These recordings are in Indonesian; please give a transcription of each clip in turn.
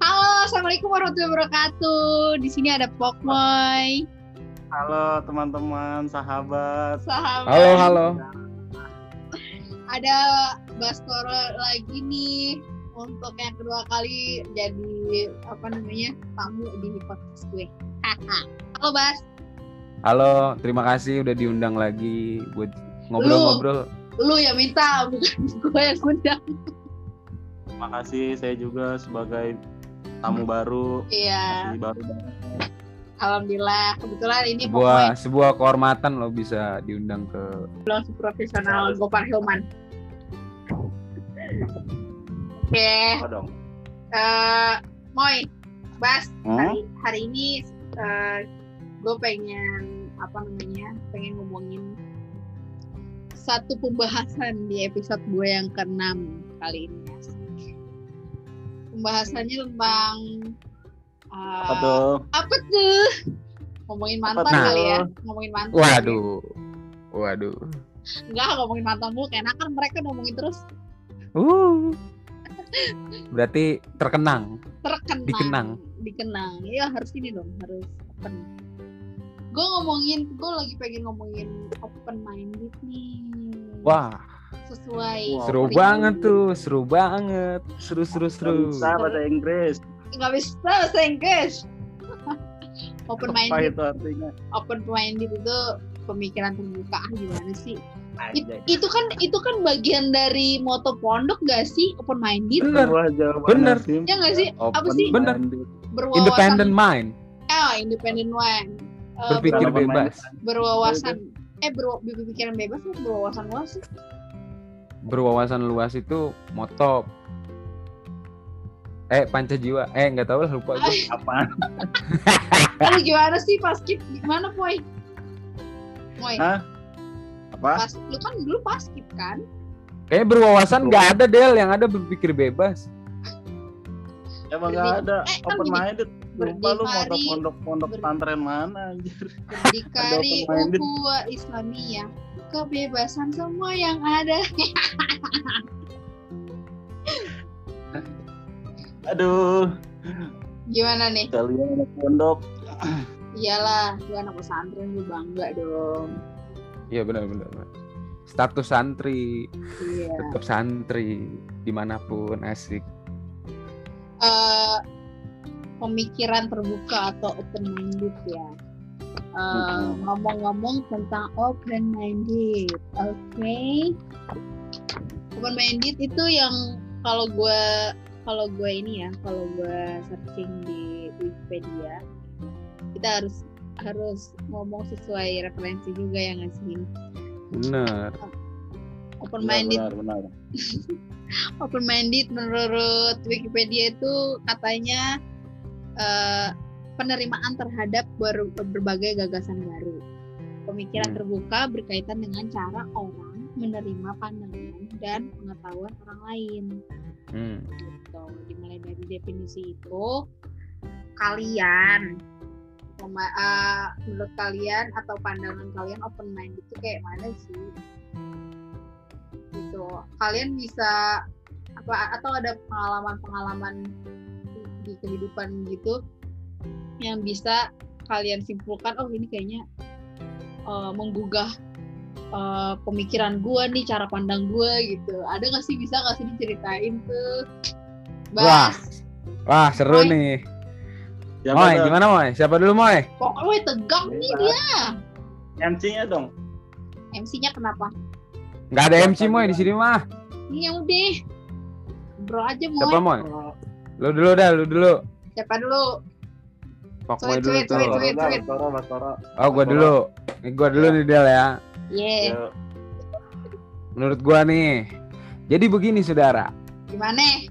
Halo, assalamualaikum warahmatullahi wabarakatuh. Di sini ada Pokmoy. Halo teman-teman, sahabat. Sahabat. Halo, halo. Ada Baskoro lagi nih untuk yang kedua kali jadi apa namanya tamu di podcast gue. Halo Bas. Halo, terima kasih udah diundang lagi buat ngobrol-ngobrol. Lu yang minta bukan gue yang undang. Terima kasih saya juga sebagai tamu baru. Iya. Masih baru banget. Alhamdulillah. Kebetulan ini Sebuah sebuah kehormatan lo bisa diundang ke langsung profesional Gopar Hilman. Oke, Apa dong? eh Moy, Bas, Hmm? hari hari ini gue pengen apa namanya, pengen ngomongin satu pembahasan di episode gue yang keenam kali ini. Pembahasannya tentang eh, Apa tuh? apa tuh? Ngomongin mantan tuh? kali ya, ngomongin mantan. Waduh. Waduh. Enggak ngomongin mantan mulu, kayak kan mereka ngomongin terus Uh. Berarti terkenang. terkenang Dikenang. dikenang ya harus ini dong harus open gue ngomongin gue lagi pengen ngomongin open minded nih Wah, sesuai Wow. seru banget tuh, seru banget. Seru seru seru. Bisa bahasa Inggris. nggak bisa bahasa Inggris open Apa minded itu artinya? open minded itu pemikiran terbuka ah, gimana sih It- itu kan itu kan bagian dari moto pondok gak sih open minded Bener. Bener. Ya nggak sih? Apa Open sih? Bener. berwawasan Independent mind, eh independent one Eh, berpikir bebas. berwawasan eh ber, berpikiran bebas atau berwawasan luas sih Berwawasan luas itu moto Eh, panca jiwa. Eh, nggak tahu lah lupa gue. Apaan? Lu gimana sih paskib? Gimana, Moy? Moy, Hah? Apa? pas, lu kan dulu paskib kan? Kayaknya berwawasan nggak ada Del, yang ada berpikir bebas. Emang nggak ada eh, kan open gini, minded. Lupa lu mau pondok-pondok pesantren mana anjir. Berdikari Ada open-minded. ukhuwa Islamiyah. Kebebasan semua yang ada. Aduh, Gimana nih? kalian anak pondok. Iyalah, lu anak pesantren lu bangga dong. Iya benar benar. benar. Status santri, Iya. tetap santri di mana pun asik. Eh, pemikiran terbuka atau open minded ya. Eh. Ngomong-ngomong tentang open minded, oke? Open minded itu yang kalau gue kalau gue ini ya, kalau gue searching di Wikipedia, kita harus harus ngomong sesuai referensi juga ya nggak sih? Bener. Open Benar, minded benar, benar. open minded menurut Wikipedia itu katanya eh, penerimaan terhadap ber- berbagai gagasan baru. Pemikiran Hmm. terbuka berkaitan dengan cara orang menerima pandangan dan pengetahuan orang lain. Hmm. Gitu. Dimulai dari definisi itu, kalian eh, menurut kalian atau pandangan kalian open mind itu kayak mana sih? Gitu. Kalian bisa apa atau ada pengalaman-pengalaman di kehidupan gitu yang bisa kalian simpulkan oh ini kayaknya eh, menggugah eh, pemikiran gua nih cara pandang gua gitu ada nggak sih bisa nggak sih diceritain tuh Wah. Bas Wah seru Moy. nih. Siapa Moy gimana Moy? Siapa dulu Moy? pokoknya tegang nih Bebas. dia MC-nya dong. MC-nya kenapa Nggak ada Siapa MC Moy di sini mah. ini ya udah bro aja Siapa mau Moy? Lu dulu dah, lu dulu. siapa dulu Pok Moy Cuit, dulu cuit, tuh. Oh gua dulu. Ini gua dulu nih Del ya. yeah Yuk. Menurut gua nih. Jadi begini saudara. gimana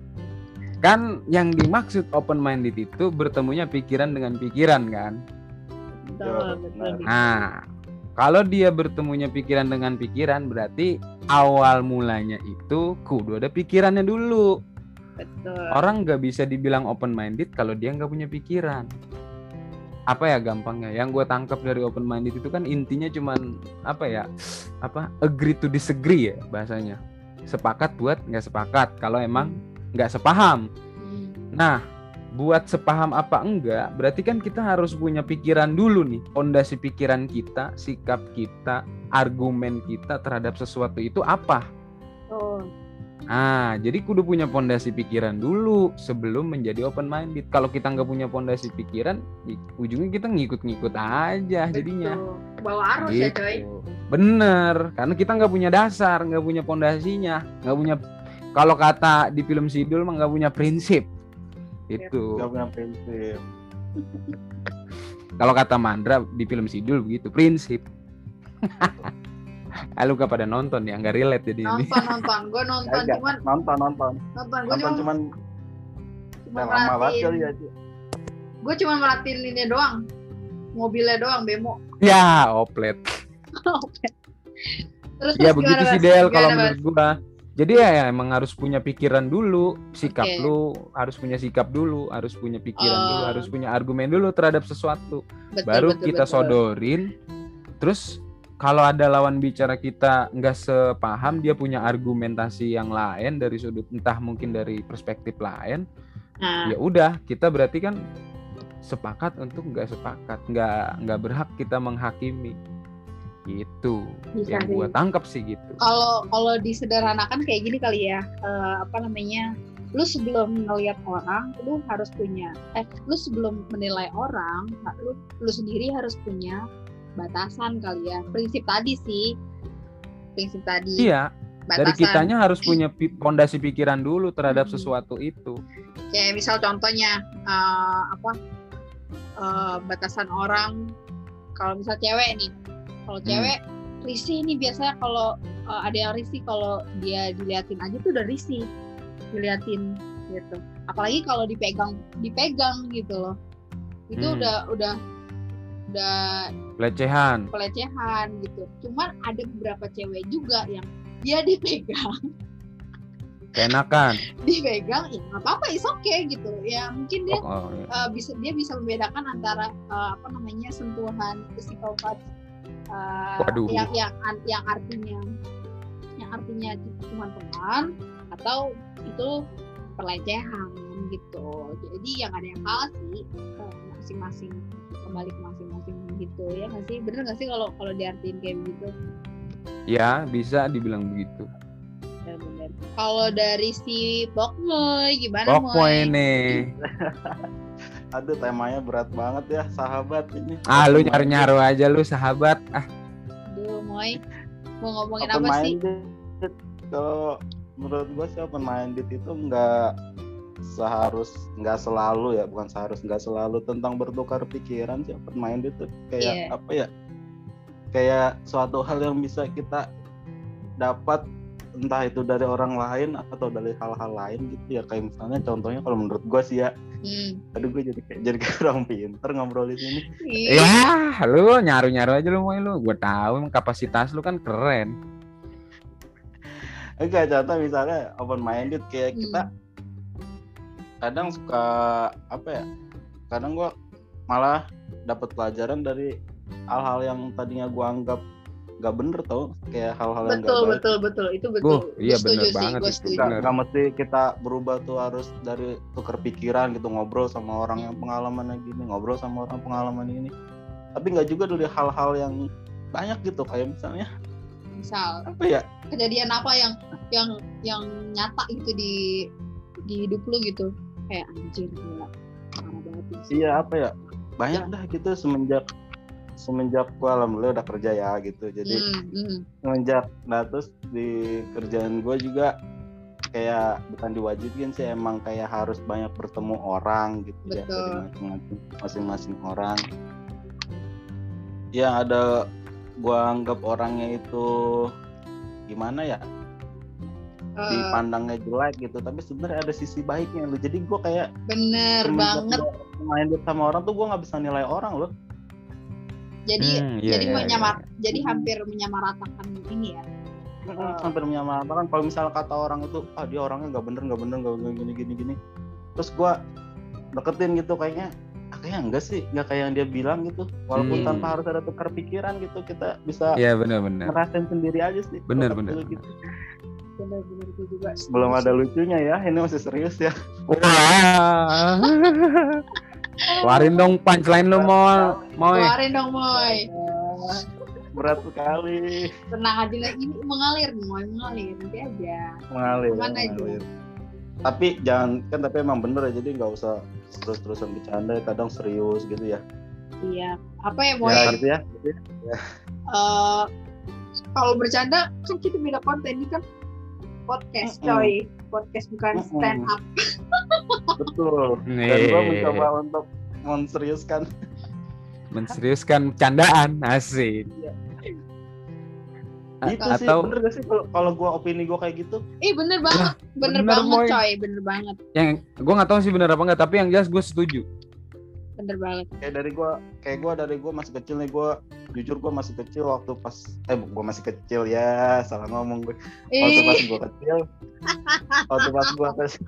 Kan yang dimaksud open minded itu bertemunya pikiran dengan pikiran kan. betul betul Nah. Nah, kalau dia bertemunya pikiran dengan pikiran berarti awal mulanya itu kudu ada pikirannya dulu. betul Orang nggak bisa dibilang open minded kalau dia nggak punya pikiran. Apa ya gampangnya? Yang gue tangkap dari open minded itu kan intinya cuman apa ya? Apa agree to disagree ya bahasanya. Sepakat buat nggak sepakat. Kalau emang nggak sepaham. Hmm. Nah, buat sepaham apa enggak, berarti kan kita harus punya pikiran dulu nih. Fondasi pikiran kita, sikap kita, argumen kita terhadap sesuatu itu apa? Oh, Ah, jadi kudu punya fondasi pikiran dulu sebelum menjadi open minded. Kalau kita nggak punya fondasi pikiran, ujungnya kita ngikut-ngikut aja jadinya. betul. Bawa arus ya Gitu. coy. Bener, karena kita nggak punya dasar, nggak punya fondasinya, nggak punya. Kalau kata di film Sidul mah nggak punya prinsip. Itu. Gak punya prinsip. Kalau kata Mandra di film Sidul begitu, prinsip. Ah, lu gak pada nonton ya, nggak relate jadi ini. Nonton nonton, gue nonton cuman Nonton nonton. nonton gue Nonton cuma cuman cuma udah lama banget merhatiin, kali ya. gue cuma merhatiin ini doang, mobilnya doang bemo. Ya, oplet. Terus Ya terus begitu gimana, sih? Del kalau menurut gua. Jadi ya, ya emang harus punya pikiran dulu, sikap Oke. lu harus punya sikap dulu, harus punya pikiran dulu, Oh. harus punya argumen dulu terhadap sesuatu. Betul, Baru betul, kita betul. sodorin. Terus kalau ada lawan bicara kita nggak sepaham, dia punya argumentasi yang lain dari sudut entah mungkin dari perspektif lain, Nah, ya udah kita berarti kan sepakat untuk nggak sepakat, nggak nggak berhak kita menghakimi. Gitu. Bisa yang gua tangkap sih gitu. kalau kalau disederhanakan kayak gini kali ya, eh, apa namanya? Lu sebelum ngelihat orang, lu harus punya eh lu sebelum menilai orang, lu lu sendiri harus punya batasan kali ya. Prinsip tadi sih. Prinsip tadi. Iya, dari batasan. kitanya harus punya fondasi pikiran dulu terhadap Hmm. sesuatu itu. kayak misal contohnya eh, apa eh, batasan orang kalau misal cewek nih kalau Hmm. cewek risih nih biasanya kalau eh, ada yang risih kalau dia diliatin aja tuh udah risih diliatin gitu apalagi kalau dipegang dipegang gitu loh itu Hmm. udah udah udah Pelecehan. pelecehan gitu cuman ada beberapa cewek juga yang dia dipegang Keenakan. dipegang ya nggak apa-apa is okay gitu ya mungkin dia Oh, oh, iya. uh, bisa dia bisa membedakan antara uh, apa namanya sentuhan physical touch uh, Waduh. yang yang an- yang artinya yang artinya cuma teman atau itu pelecehan gitu jadi yang ada yang salah sih masing-masing kembali ke masing-masing gitu ya nggak sih bener nggak sih kalau kalau diartiin kayak begitu Ya, bisa dibilang begitu. kalau dari si Bokmoy gimana Pokoknya Moy? nih. Aduh temanya berat banget ya sahabat ini. Ah, lu nyaru-nyaru aja lu sahabat. Ah, Aduh Moy mau ngomongin open apa sih kalau menurut gue sih open minded itu nggak seharus nggak selalu ya bukan seharus nggak selalu tentang bertukar pikiran sih open minded itu kayak Iya. apa ya kayak suatu hal yang bisa kita dapat entah itu dari orang lain atau dari hal-hal lain gitu ya kayak misalnya contohnya kalau menurut gue sih ya Hmm. aduh gue jadi kayak jadi kayak orang pinter ngobrol di sini Ih, ya, lu nyaru-nyaru aja lu Moy lu. Gua tahu emang kapasitas lu kan keren. enggak contoh misalnya open minded kayak Hmm. kita kadang suka apa ya kadang gua malah dapat pelajaran dari hal-hal yang tadinya gua anggap gak bener tau? Kayak hal-hal yang betul gak baik. betul betul. Itu betul. Gua, Gua iya bener sih banget gue itu. setuju. Bener. nggak mesti kita berubah tuh harus dari tukar pikiran gitu ngobrol sama orang yang pengalamannya gini ngobrol sama orang pengalaman ini. Tapi nggak juga dari hal-hal yang banyak gitu kayak misalnya misal apa ya? kejadian apa yang yang yang nyata gitu di di hidup lu gitu kayak anjir gila parah banget sih iya apa ya? Banyak dah gitu semenjak semenjak gua alhamdulillah udah kerja ya gitu. Jadi hmm. semenjak nah terus di kerjaan gue juga kayak bukan diwajibin sih emang kayak harus banyak bertemu orang gitu ya Betul. dari masing-masing masing-masing orang. Yang ada gua anggap orangnya itu gimana ya Dipandangnya jelek gitu tapi sebenarnya ada sisi baiknya loh. Jadi gua kayak bener banget. main sama orang tuh gua nggak bisa nilai orang loh. Jadi Hmm, iya, jadi iya, menyamar iya. jadi hampir menyamaratakan ini ya? Mm, hampir menyamaratakan. Kalau misal kata orang itu ah dia orangnya nggak bener nggak bener nggak bener gini gini gini. Terus gua deketin gitu kayaknya ah, kayaknya enggak sih nggak kayak yang dia bilang gitu. Walaupun Hmm. tanpa harus ada tukar pikiran gitu kita bisa Iya benar-benar. ngerasain sendiri aja sih. Bener, bener, gue gitu. Bener-bener gue juga Belum ada lucunya ya, ini masih serius ya. Wah. Keluarin dong punchline lu mau mau keluarin dong moy Berat sekali. tenang aja lah ini mengalir moy mengalir nanti aja Mengalir. Aja. mengalir. Tapi jangan kan tapi emang bener ya jadi nggak usah terus-terusan bercanda kadang serius gitu ya. iya apa ya moy Ya gitu ya. Eh, kalau bercanda kan kita beda konten ini kan podcast coy podcast bukan stand up Betul. Dan gua mencoba untuk menseriuskan. menseriuskan candaan asik. A- Itu sih atau bener gak sih kalau kalau gua opini gua kayak gitu? Ih bener banget, bener, bener, banget Moy. coy, bener banget, yang gue nggak tahu sih benar apa enggak tapi yang jelas gue setuju. Bener banget. Kayak dari gua kayak gua dari gua masih kecil nih gua jujur gua masih kecil waktu pas eh bu- gua masih kecil ya salah ngomong gue waktu pas gua kecil waktu pas gua kecil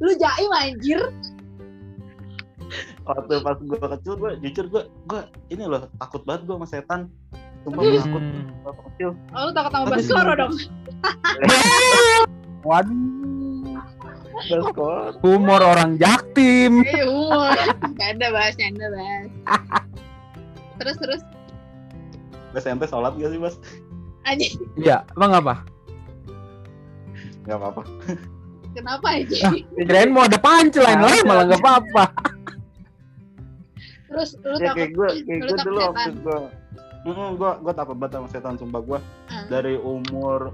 lu jaim anjir. waktu pas gua kecil gua jujur gua gua ini loh takut banget gua sama setan sumpah gua takut Hmm. waktu kecil Oh, lu takut sama Baskoro dong. Waduh, Baskor humor orang jaktim. Eh, umur. Canda bahas, canda bahas. Terus terus SMP sholat gak sih mas anjir, Iya, emang apa? nggak apa-apa kenapa aja? Kirain mau ada punchline lah, malah nggak apa-apa. Terus lu ya takut kayak gue kayak gue dulu waktu gue mm gue gue takut banget sama setan sumpah gue Ah. dari umur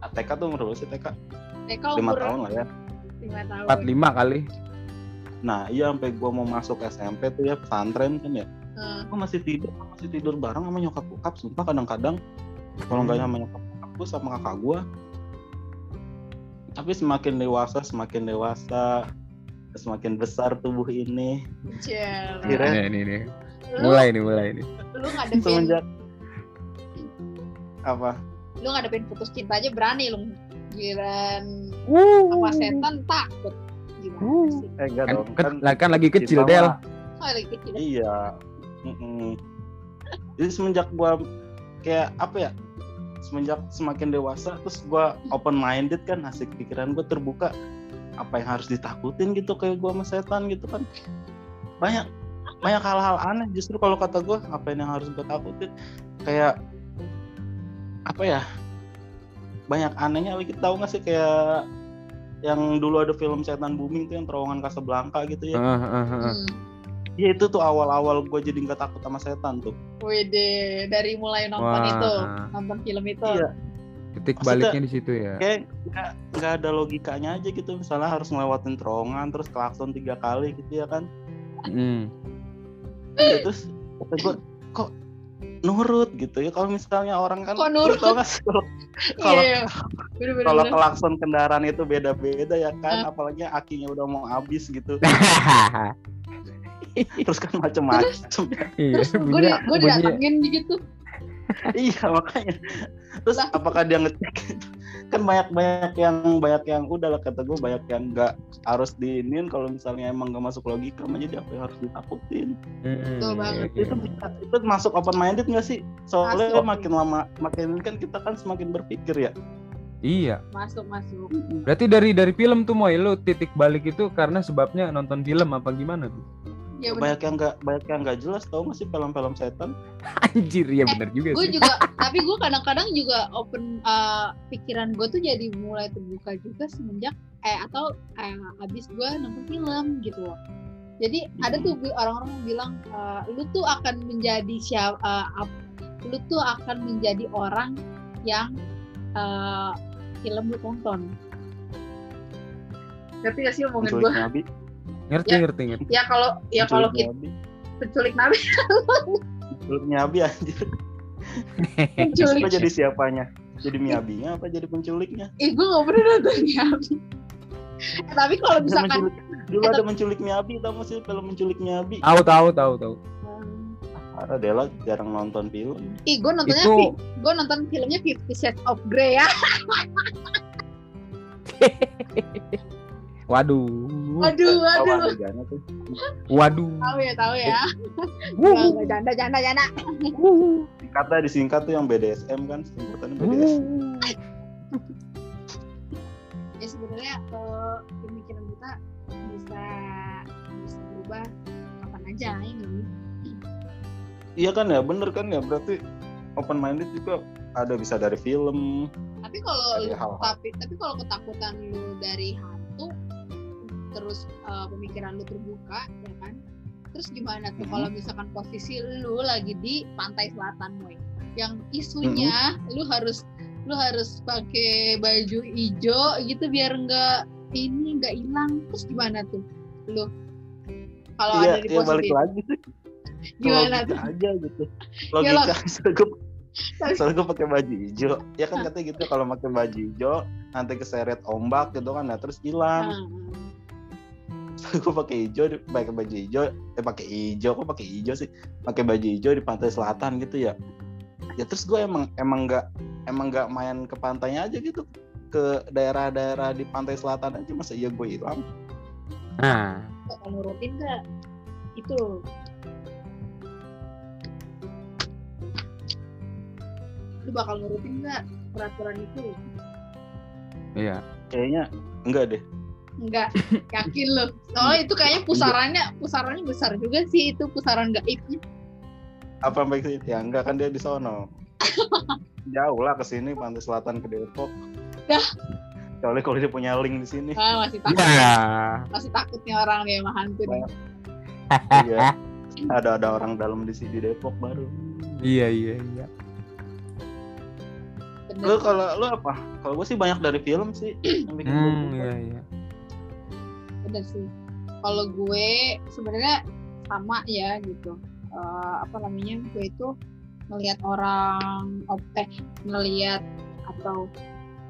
ah, TK tuh umur berapa sih TK Eh, lima tahun lah ya lima tahun. 45 kali. nah iya sampai gue mau masuk SMP tuh ya pesantren kan ya Eh, gue masih tidur masih tidur bareng sama nyokap bokap sumpah kadang-kadang kalau nggak sama nyokap bokap gue sama kakak gue tapi semakin dewasa semakin dewasa semakin besar tubuh ini. Kira- nih, nih. Lu, Mulai nih, mulai nih. lu ngadepin semenjak apa lu ngadepin putus cinta aja berani lu giran Uh. sama setan takut gimana Uh. sih eh enggak Kan, dong kan, lah, kan lagi kecil, Del. oh, lagi kecil Iya. Mm-mm. Jadi semenjak gua kayak apa ya? Semenjak semakin dewasa terus gua open minded kan asik pikiran gua terbuka apa yang harus ditakutin gitu kayak gua sama setan gitu kan. Banyak banyak hal-hal aneh justru kalau kata gua apa yang harus gua takutin kayak apa ya? Banyak anehnya kita tahu nggak sih kayak yang dulu ada film setan booming tuh yang terowongan Casablanca gitu ya. Ah, ah. hmm. Ya itu tuh awal-awal gue jadi nggak takut sama setan tuh. Wede, dari mulai nonton Wah. itu, nonton film itu. Iya. Titik Maksudnya- baliknya di situ ya. Kayak nggak nggak ada logikanya aja gitu. Misalnya harus ngelewatin terowongan terus klakson tiga kali gitu ya kan. Hmm. Ya, terus kata gue kok nurut gitu ya. Kalau misalnya orang kan Kok nurut? sih kalau Iya, iya. Kalau klakson kendaraan itu beda-beda ya kan. Apalagi akinya udah mau habis gitu. terus kan macem-macem. iya, Terus gue di, gue didatengin gitu. iya makanya. Terus Lah. apakah dia ngecek? Kan banyak banyak yang banyak yang udah lah kata gue banyak yang nggak harus diinin kalau misalnya emang nggak masuk logika mah jadi apa yang harus ditakutin Hmm, Betul banget. iya, itu iya. itu masuk open minded nggak sih soalnya Masuk. makin lama makin kan kita kan semakin berpikir ya Iya, Masuk, masuk. berarti dari dari film tuh Moy, lu titik balik itu karena sebabnya nonton film apa gimana tuh? Ya bener. banyak yang nggak banyak yang nggak jelas tau nggak sih film-film setan Anjir, iya Eh, bener juga Gue sih. juga, tapi gue kadang-kadang juga open uh, pikiran gue tuh jadi mulai terbuka juga semenjak eh atau eh, abis gue nonton film gitu loh. Jadi ada tuh bi- orang-orang yang bilang uh, lu tuh akan menjadi siapa, lu tuh akan menjadi orang yang uh, film lu tonton. Ngerti gak sih omongan gue? Ngerti, ya. ngerti, ngerti. Ya kalau ya kalau kita nabi penculik nabi, penculik nabi anjir penculik. Jadi siapanya jadi miabinya apa jadi penculiknya Ih gue gak pernah nonton nabi. Eh, tapi kalau misalkan menculik, dulu Eh, ada menculik miabi tau gak sih film menculik miabi Tahu, tahu, tahu, tahu. Ada Dela jarang nonton film Ih, gue nontonnya Itu- gue nonton filmnya Fifty Shades of Grey ya. Waduh. Waduh, Tahu waduh. adegannya tuh Waduh. Tahu ya, tahu ya. Wuh. Janda, janda, janda. Kata disingkat tuh yang BDSM kan singkatannya BDSM ya sebenarnya eh, pemikiran kita bisa bisa berubah kapan aja ya sih? Iya kan ya, bener kan ya. Berarti open minded juga ada bisa dari film, tapi kalau tapi tapi kalau ketakutan lu dari hantu terus eh, pemikiran lu terbuka ya kan terus gimana tuh Mhm. kalau misalkan posisi lu lagi di pantai selatan Moy yang isunya lu harus lu harus pakai baju hijau gitu biar enggak ini enggak hilang terus gimana tuh lu kalau Iya, ada di iya balik posisi lagi sih. gimana Logika tuh aja gitu. Ya, Logika soalnya gue soalnya gue pakai baju hijau. Ya kan katanya gitu kalau pakai baju hijau nanti keseret ombak gitu kan, nah terus hilang. gue pakai hijau pakai baju hijau eh pakai hijau kok pakai hijau sih? Pakai baju hijau di pantai selatan gitu ya. Ya terus gue emang emang nggak emang nggak main ke pantainya aja gitu. Ke daerah-daerah di pantai selatan aja masa iya gue hilang. Nah, bakal nurutin nggak? Itu. Lu bakal nurutin nggak peraturan itu? Iya. kayaknya enggak deh Enggak, yakin lo. Soalnya itu kayaknya pusarannya pusarannya besar juga sih itu pusaran gaibnya. apa situ ya enggak kan dia di sono jauh lah ke sini pantai selatan ke Depok Dah. Soalnya kalau dia punya link di sini Ah, masih takut. Ya. Masih takutnya orang nih sama hantu nih. iya ada ada orang dalam di sini di Depok baru Iya, iya, iya. Bener. lu kalau lu apa kalau gue sih banyak dari film sih yang bikin gua Hmm, iya, iya. Bener sih. Kalau gue sebenarnya sama ya gitu. Eh, apa namanya? Gue itu ngelihat orang eh ngelihat atau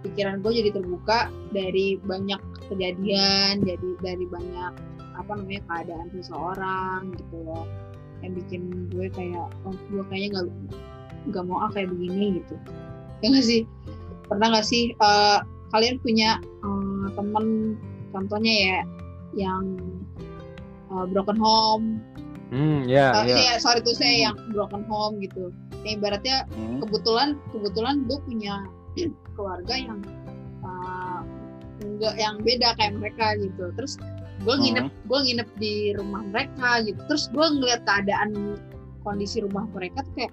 pikiran gue jadi terbuka dari banyak kejadian, jadi dari banyak apa namanya keadaan seseorang gitu loh yang bikin gue kayak oh gue kayaknya nggak nggak mau ah kayak begini gitu ya nggak sih pernah nggak sih eh, kalian punya eh, temen contohnya ya yang uh, broken home, Hmm, ya, uh, ya. ya, sorry tuh saya yang broken home gitu. Yang ibaratnya Hmm. kebetulan kebetulan gue punya keluarga yang uh, enggak yang beda kayak mereka gitu. Terus gue nginep gue nginep di rumah mereka gitu. Terus gue ngeliat keadaan kondisi rumah mereka tuh kayak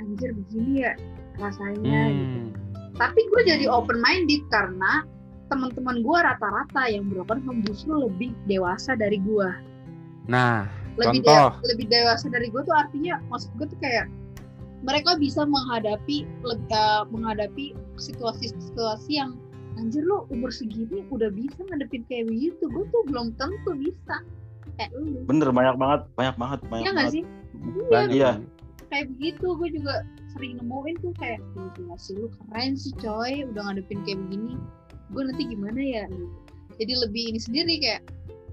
anjir begini ya rasanya gitu Hmm. tapi gue jadi open minded karena teman-teman gue rata-rata yang broken home justru lebih dewasa dari gue Nah, lebih Contoh. de- lebih dewasa dari gue tuh artinya maksud gue tuh kayak mereka bisa menghadapi eh, menghadapi situasi-situasi yang anjir lo umur segini udah bisa ngadepin kayak begitu gue tuh belum tentu bisa kayak lu bener banyak banget banyak banget banyak ya nggak banget sih banyak. Iya. kayak begitu gue juga sering nemuin tuh kayak "Wah, gila sih lu keren sih coy udah ngadepin kayak begini gue nanti gimana ya gitu. jadi lebih ini sendiri kayak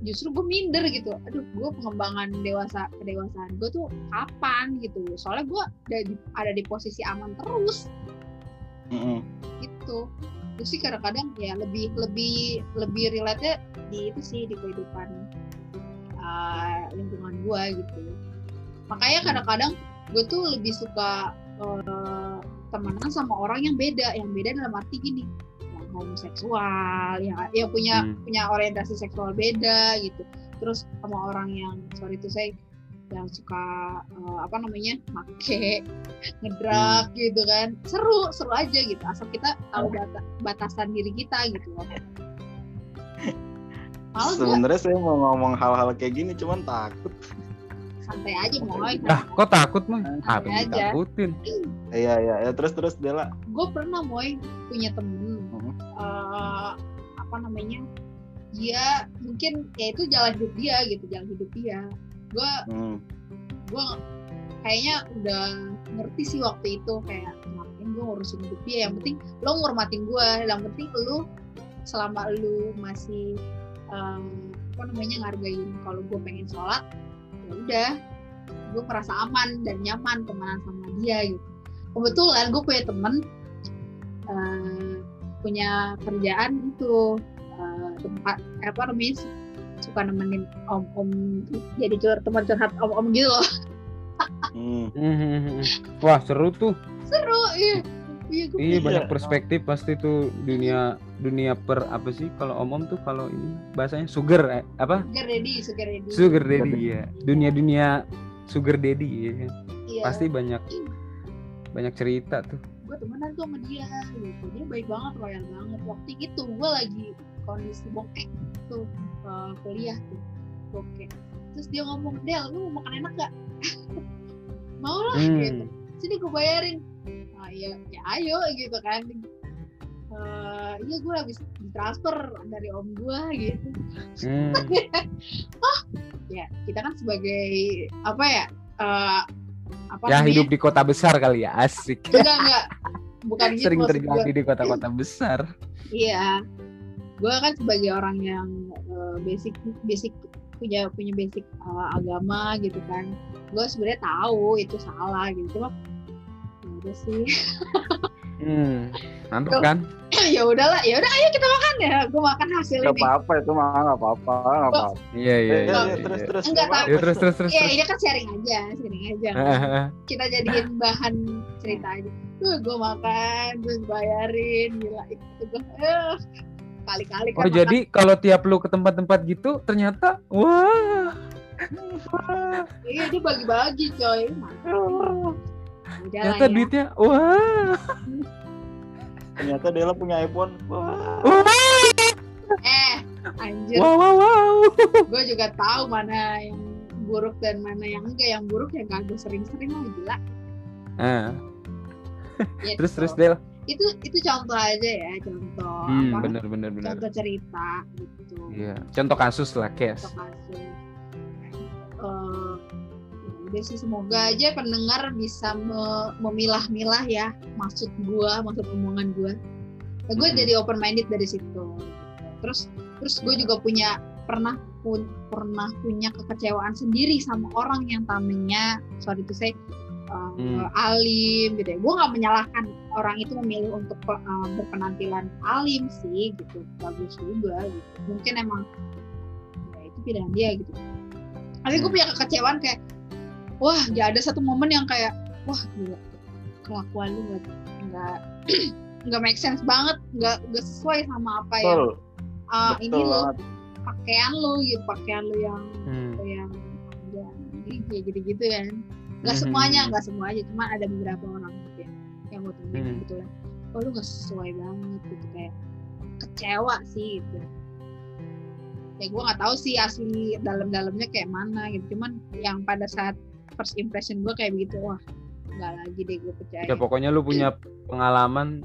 justru gue minder gitu aduh gue pengembangan dewasa kedewasaan gue tuh kapan gitu soalnya gue ada di, ada di posisi aman terus Mm-mm. gitu terus sih kadang-kadang ya lebih lebih lebih relate di itu sih di kehidupan uh, lingkungan gue gitu makanya Hmm. kadang-kadang gue tuh lebih suka uh, temenan sama orang yang beda yang beda dalam arti gini homoseksual yang yang punya Hmm. punya orientasi seksual beda gitu. Terus sama orang yang sorry itu saya yang suka uh, apa namanya make ngedrak gitu kan. Seru seru aja gitu asal kita tahu bata- batasan diri kita gitu loh. Sebenarnya saya mau ngomong hal-hal kayak gini cuman takut. Santai aja moy. Ah, kok takut mah? Apa yang aja. ditakutin? iya iya ya, terus terus Dela gue pernah moy punya temen Apa namanya dia mungkin ya itu jalan hidup dia gitu jalan hidup dia. Gue hmm. gue kayaknya udah ngerti sih waktu itu kayak ngapain gue ngurusin hidup dia. Yang penting lo ngormatin gue yang penting lu selama lu masih em, apa namanya ngargain kalau gue pengen sholat ya udah. Gue merasa aman dan nyaman temenan sama dia gitu. Kebetulan gue punya temen eh, punya kerjaan itu eh, tempat apa namanya suka nemenin om-om jadi curhat teman curhat om-om gitu loh Hmm. Hmm. Wah, seru tuh. seru iya iya gue Iya Iya. banyak perspektif pasti tuh dunia dunia per apa sih kalau om om tuh kalau ini bahasanya sugar eh, apa sugar daddy sugar daddy sugar daddy ya dunia dunia sugar daddy ya iya. pasti banyak banyak cerita tuh gue temenan tuh sama dia gitu. Dia baik banget loyal banget. Waktu itu gue lagi kondisi bokeh tuh eh, kuliah tuh bokeh terus dia ngomong Del lu mau makan enak gak mau lah gitu. Hmm. sini gue bayarin. Ah iya ya ayo gitu kan. Eh, iya gue habis transfer dari om gue gitu. Hmm. ya kita kan sebagai apa ya eh, apa ya namanya? hidup di kota besar kali ya asik enggak enggak bukan gitu sering terjadi di kota-kota besar Iya, gue kan sebagai orang yang eh, basic basic punya punya basic eh, agama gitu kan, gue sebenarnya tahu itu salah gitu, cuma ya udah sih, hmm. Tuh. kan ya udahlah, ya udah ayo kita makan ya, gue makan hasil Gak ini. apa-apa itu mah gak apa-apa gak apa-apa. iya iya Eh, iya, eh, iya. terus terus. Enggak, gak apa-apa. Ya, terus terus terus Iya, terus. ini kan sharing aja, sharing aja. Kita jadiin bahan cerita aja. Tuh gue makan, terus bayarin, gila itu gue, eh, kali-kali kan oh makan jadi kalau tiap lu ke tempat-tempat gitu ternyata wah Iya dia bagi-bagi coy. Ternyata ya. duitnya wah Ternyata Dela punya iPhone. Wah. Eh, anjir. wow wow wow Gue juga tahu mana yang buruk dan mana yang enggak. Yang buruk yang gak gue sering-sering lah gila. Ah, Gitu. terus terus Del Itu itu contoh aja ya, contoh hmm, apa? bener bener bener Contoh cerita gitu. iya contoh kasus lah kes Contoh kasus. Eh, ya udah sih semoga aja pendengar bisa me- memilah-milah ya maksud gua, maksud omongan gua. Nah, gue Mhm. jadi open minded dari situ. Terus terus gue Iya. juga punya pernah pun pernah punya kekecewaan sendiri sama orang yang tamengnya sorry to say uh, Hmm. alim gitu ya. Gue nggak menyalahkan orang itu memilih untuk uh, berpenampilan alim sih gitu. Bagus juga gitu. Mungkin emang ya itu pilihan dia gitu. Tapi gue Hmm. punya kekecewaan kayak wah gak ada satu momen yang kayak wah gila kelakuan lu nggak nggak nggak make sense banget nggak nggak sesuai sama apa yang Betul. ah, ini lo pakaian lo gitu pakaian lo yang Hmm. yang yang kayak gitu-gitu kan nggak Mhm. semuanya nggak semuanya cuma ada beberapa orang gitu ya yang gue temuin Mhm. kebetulan oh lu nggak sesuai banget gitu kayak kecewa sih gitu ya gue nggak tahu sih asli dalam-dalamnya kayak mana gitu cuman yang pada saat first impression gue kayak begitu wah nggak lagi deh gue percaya ya pokoknya lu punya pengalaman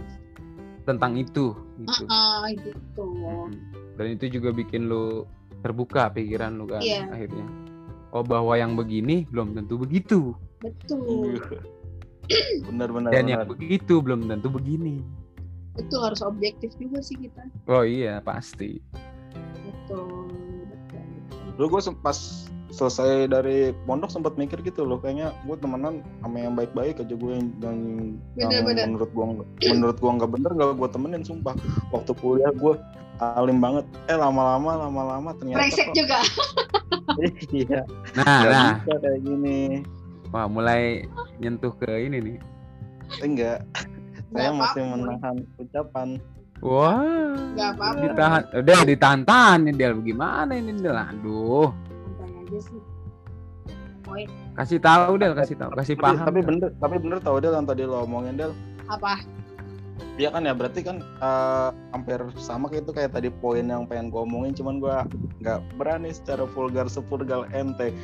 tentang itu gitu Ah, gitu Hmm. dan itu juga bikin lu terbuka pikiran lu kan Iya. akhirnya oh bahwa yang begini belum tentu begitu betul Bener bener. dan bener. yang begitu belum tentu begini betul harus objektif juga sih kita oh iya pasti betul betul, betul. Dulu gue pas selesai dari pondok sempat mikir gitu loh kayaknya gue temenan sama yang baik-baik aja gue yang, yang, yang Bener-bener. menurut gue menurut gue nggak bener gak gue temenin sumpah. Waktu kuliah gue alim banget. Eh lama-lama lama-lama ternyata kok- juga. Iya. Nah nggak nah. bisa kayak gini. Wah mulai nyentuh ke ini nih. Enggak. Saya masih menahan ucapan. Wah. Nggak apa-apa. Ditahan. Udah ditahan nih Del gimana ini Del aduh aja sih. Poin. Kasih tahu Del kasih tahu kasih tapi, paham tapi Del. bener tapi bener tau Del yang tadi lo omongin Del. Apa? Iya kan ya berarti kan eh, hampir sama kayak itu kayak tadi poin yang pengen gue omongin cuman gue nggak berani secara vulgar sepulgar ente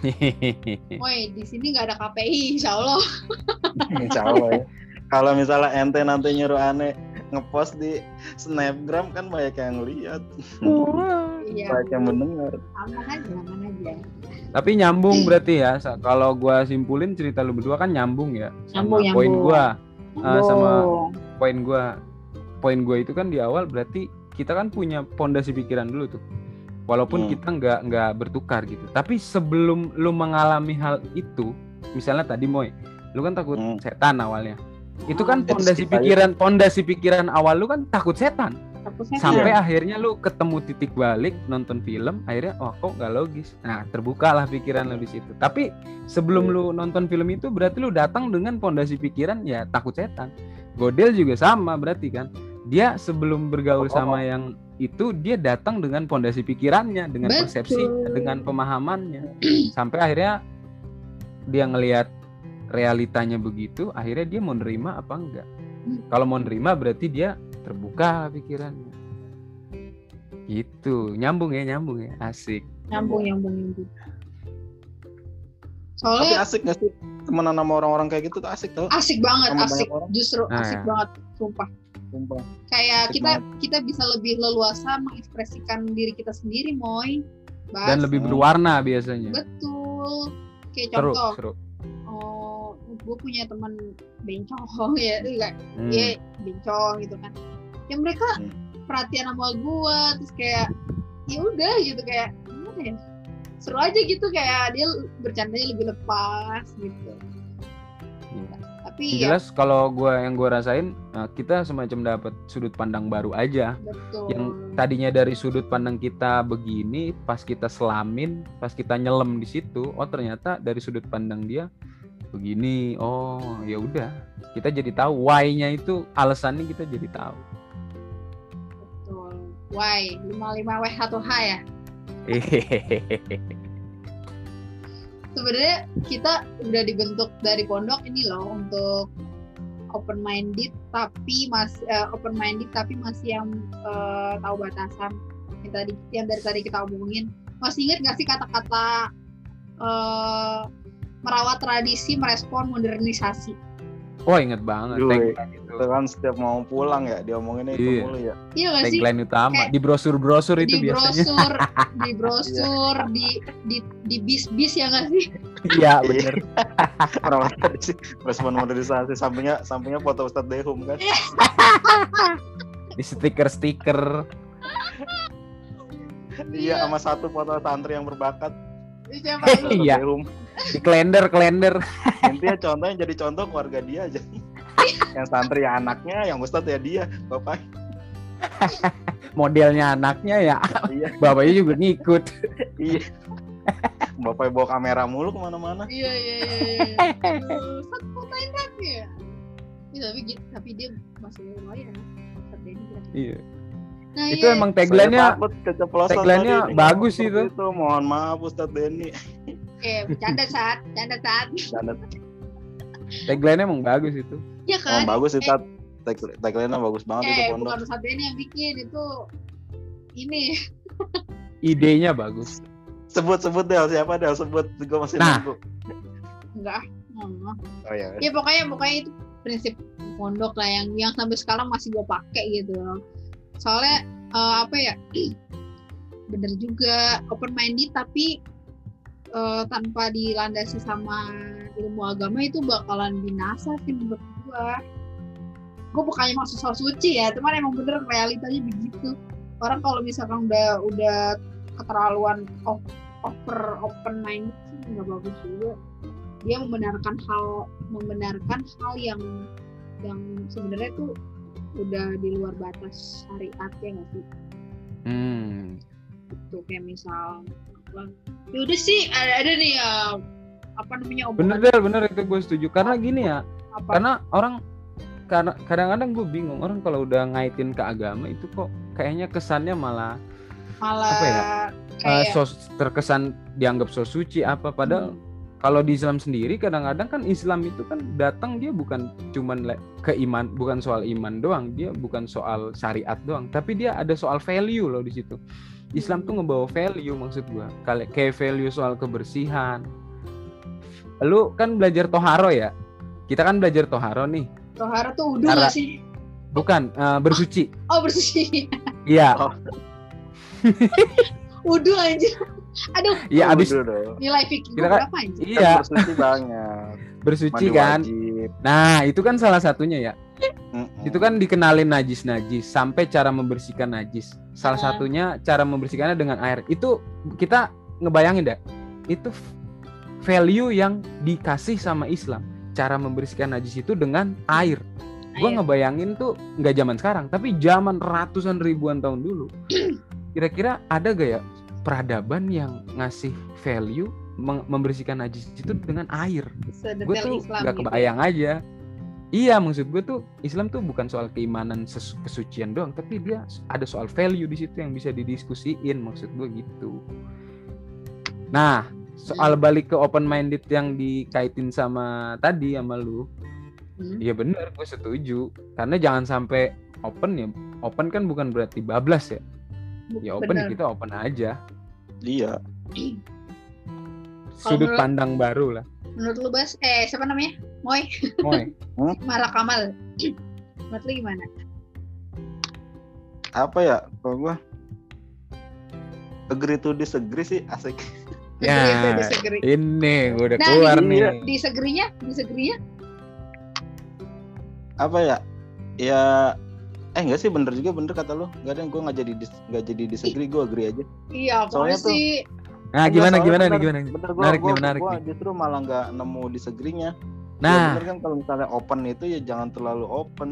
Woi, di sini nggak ada KPI, insya Allah. insya Allah ya. Kalau misalnya ente nanti nyuruh aneh ngepost di snapgram kan banyak yang lihat Iya, banyak yang mendengar aman aja, aman aja. Tapi nyambung berarti ya. Kalau gua simpulin cerita lu berdua kan nyambung ya sama Nyambung, poin nyambung. gua. Ah, sama- Poin gua. Poin gua itu kan di awal berarti kita kan punya pondasi pikiran dulu tuh. Walaupun Hmm. kita nggak nggak bertukar gitu. Tapi sebelum lu mengalami hal itu, misalnya tadi Moy, lu kan takut Hmm. setan awalnya. Itu kan pondasi pikiran pondasi pikiran awal lu kan takut setan. takut setan. sampai Iya. akhirnya lu ketemu titik balik nonton film akhirnya wah kok nggak logis nah terbukalah pikiran lu di situ tapi sebelum Iya. lu nonton film itu berarti lu datang dengan pondasi pikiran ya takut setan Godel juga sama berarti kan dia sebelum bergaul Oh. sama yang itu dia datang dengan pondasi pikirannya dengan Betul. persepsi dengan pemahamannya sampai akhirnya dia ngelihat realitanya begitu akhirnya dia mau nerima apa enggak kalau mau nerima berarti dia terbuka pikirannya gitu nyambung ya nyambung ya asik nyambung nyambung nyambung. Tapi Soalnya asik gak sih temenan sama orang-orang kayak gitu tuh asik tau. asik banget, sama asik. Justru Nah, asik ya. banget, sumpah. Sumpah. Kayak Asik kita kita bisa lebih leluasa mengekspresikan diri kita sendiri, moy. Bas. dan lebih berwarna biasanya betul. Kayak seru contoh, seru gue punya teman bencong ya, enggak Hmm. dia bencong gitu kan. Ya mereka Hmm. perhatian sama gue, terus kayak ya udah gitu kayak gimana ya? Seru aja gitu kayak dia bercandanya lebih lepas gitu. Iya. Tapi Yang ya jelas kalau gua yang gua rasain eh, kita semacam dapat sudut pandang baru aja betul. yang tadinya dari sudut pandang kita begini pas kita selamin pas kita nyelam di situ oh ternyata dari sudut pandang dia begini oh ya udah kita jadi tahu why-nya itu alasannya kita jadi tahu Betul. Why? 55W1H ya? Sebenarnya kita udah dibentuk dari pondok ini loh untuk open minded tapi masih open minded tapi masih yang eh, tahu batasan yang tadi yang dari tadi kita omongin masih ingat nggak sih kata-kata eh, merawat tradisi merespon modernisasi wah inget banget Duh, itu Itu kan setiap mau pulang ya diomonginnya itu Iya. mulu ya. iya nggak sih tagline utama Kayak di brosur-brosur itu di biasanya brosur di brosur di di di bis-bis ya nggak sih iya bener Merawat tradisi respon modernisasi sampingnya sampingnya foto Ustadz Dehum kan. di stiker-stiker Iya sama satu foto santri yang berbakat. Iya. Di kalender kalender Intinya contohnya jadi contoh keluarga dia aja. yang santri ya anaknya, yang Ustadz ya dia, bapak. modelnya anaknya ya Iya, bapaknya juga ngikut iya. Bapak bawa kamera mulu ke mana-mana. Iya iya iya. iya. Aduh, Sat fotoin kan ya. Ya, tapi tapi dia masih lumayan. Denny bilang. iya Nah, itu iya. emang tagline-nya tagline-nya bagus seperti itu. Mohon maaf Ustadz Denny. Eh bercanda saat, bercanda saat. Dan tagline-nya emang bagus itu Ya oh, kan? bagus sih Tat. Tag- Tagline-nya bagus banget itu eh pondok. bukan Sat Denny yang bikin itu ini idenya bagus Sebut sebut Del siapa Del sebut gue masih Nah. nunggu. enggak. Oh ya. Ya pokoknya pokoknya itu prinsip pondok lah yang yang sampai sekarang masih gue pakai gitu. Soalnya eh, apa ya? Bener juga open minded tapi eh, tanpa dilandasi sama ilmu agama itu bakalan binasa sih menurut gue. Gue bukannya maksud soal suci ya, cuman emang bener realitanya begitu. Orang kalau misalkan udah udah keterlaluan o- over open minded sih nggak bagus juga dia membenarkan hal membenarkan hal yang yang sebenarnya tuh udah di luar batas syariat ya nggak sih hmm. itu kayak misal apa, ya udah sih ada ada nih ya apa namanya bener omongan deh bener itu gue setuju. Karena gini ya apa? karena orang karena kadang-kadang gue bingung orang kalau udah ngaitin ke agama itu kok kayaknya kesannya malah malah apa ya, eh, kayak so terkesan dianggap so suci apa padahal Hmm. kalau di Islam sendiri kadang-kadang kan Islam itu kan datang dia bukan cuman le- ke iman bukan soal iman doang dia bukan soal syariat doang tapi dia ada soal value loh di situ Islam tuh ngebawa value maksud gua. Kali- kayak value soal kebersihan. Lu kan belajar toharo ya? Kita kan belajar toharo nih. Tohara tuh udah Cara- sih? Bukan eh, bersuci. Oh bersih iya. Oh. udah aja aduh. Iya abis Udah nilai fikih Kita gue kan- berapa anjir? Iya. Kan bersuci banyak. bersuci Mandi kan? wajib. nah itu kan salah satunya ya. Itu kan dikenalin najis-najis sampai cara membersihkan najis. Salah Ah. satunya cara membersihkannya dengan air. Itu kita ngebayangin deh. Itu value yang dikasih sama Islam. Cara membersihkan najis itu dengan air. Gue ngebayangin tuh nggak zaman sekarang, tapi zaman ratusan ribuan tahun dulu. Kira-kira ada gak ya peradaban yang ngasih value membersihkan najis itu dengan air? Gue tuh nggak gitu. kebayang aja. Iya, maksud gue tuh Islam tuh bukan soal keimanan kesucian doang, tapi dia ada soal value di situ yang bisa didiskusiin. Maksud gue gitu. Nah, soal balik ke open minded yang dikaitin sama tadi sama lu, Hmm. Iya bener, gue setuju. Karena jangan sampai open ya. Open kan bukan berarti bablas ya. Ya open Bener. kita open aja. Iya. Sudut pandang baru lah. Menurut lu Bas, eh siapa namanya? Moy, Moy. Mara Kamal. Menurut lu gimana? Apa ya? Kalau gua agree to disagree sih asik. Ya, disagree. ini gue udah Nah, keluar iya. nih. Disagrinya Apa ya? Ya eh enggak sih bener juga bener kata lu. Enggak ada gua nggak jadi dis- nggak jadi disagree, gua agree aja. iya apa Soalnya tuh- sih? Nah, gimana gimana nih bener- gimana? Bener gua, Menarik gua, nih, menarik gua nih. justru malah nggak nemu disagree-nya. Ya, Nah, bener kan kalau misalnya open itu ya jangan terlalu open.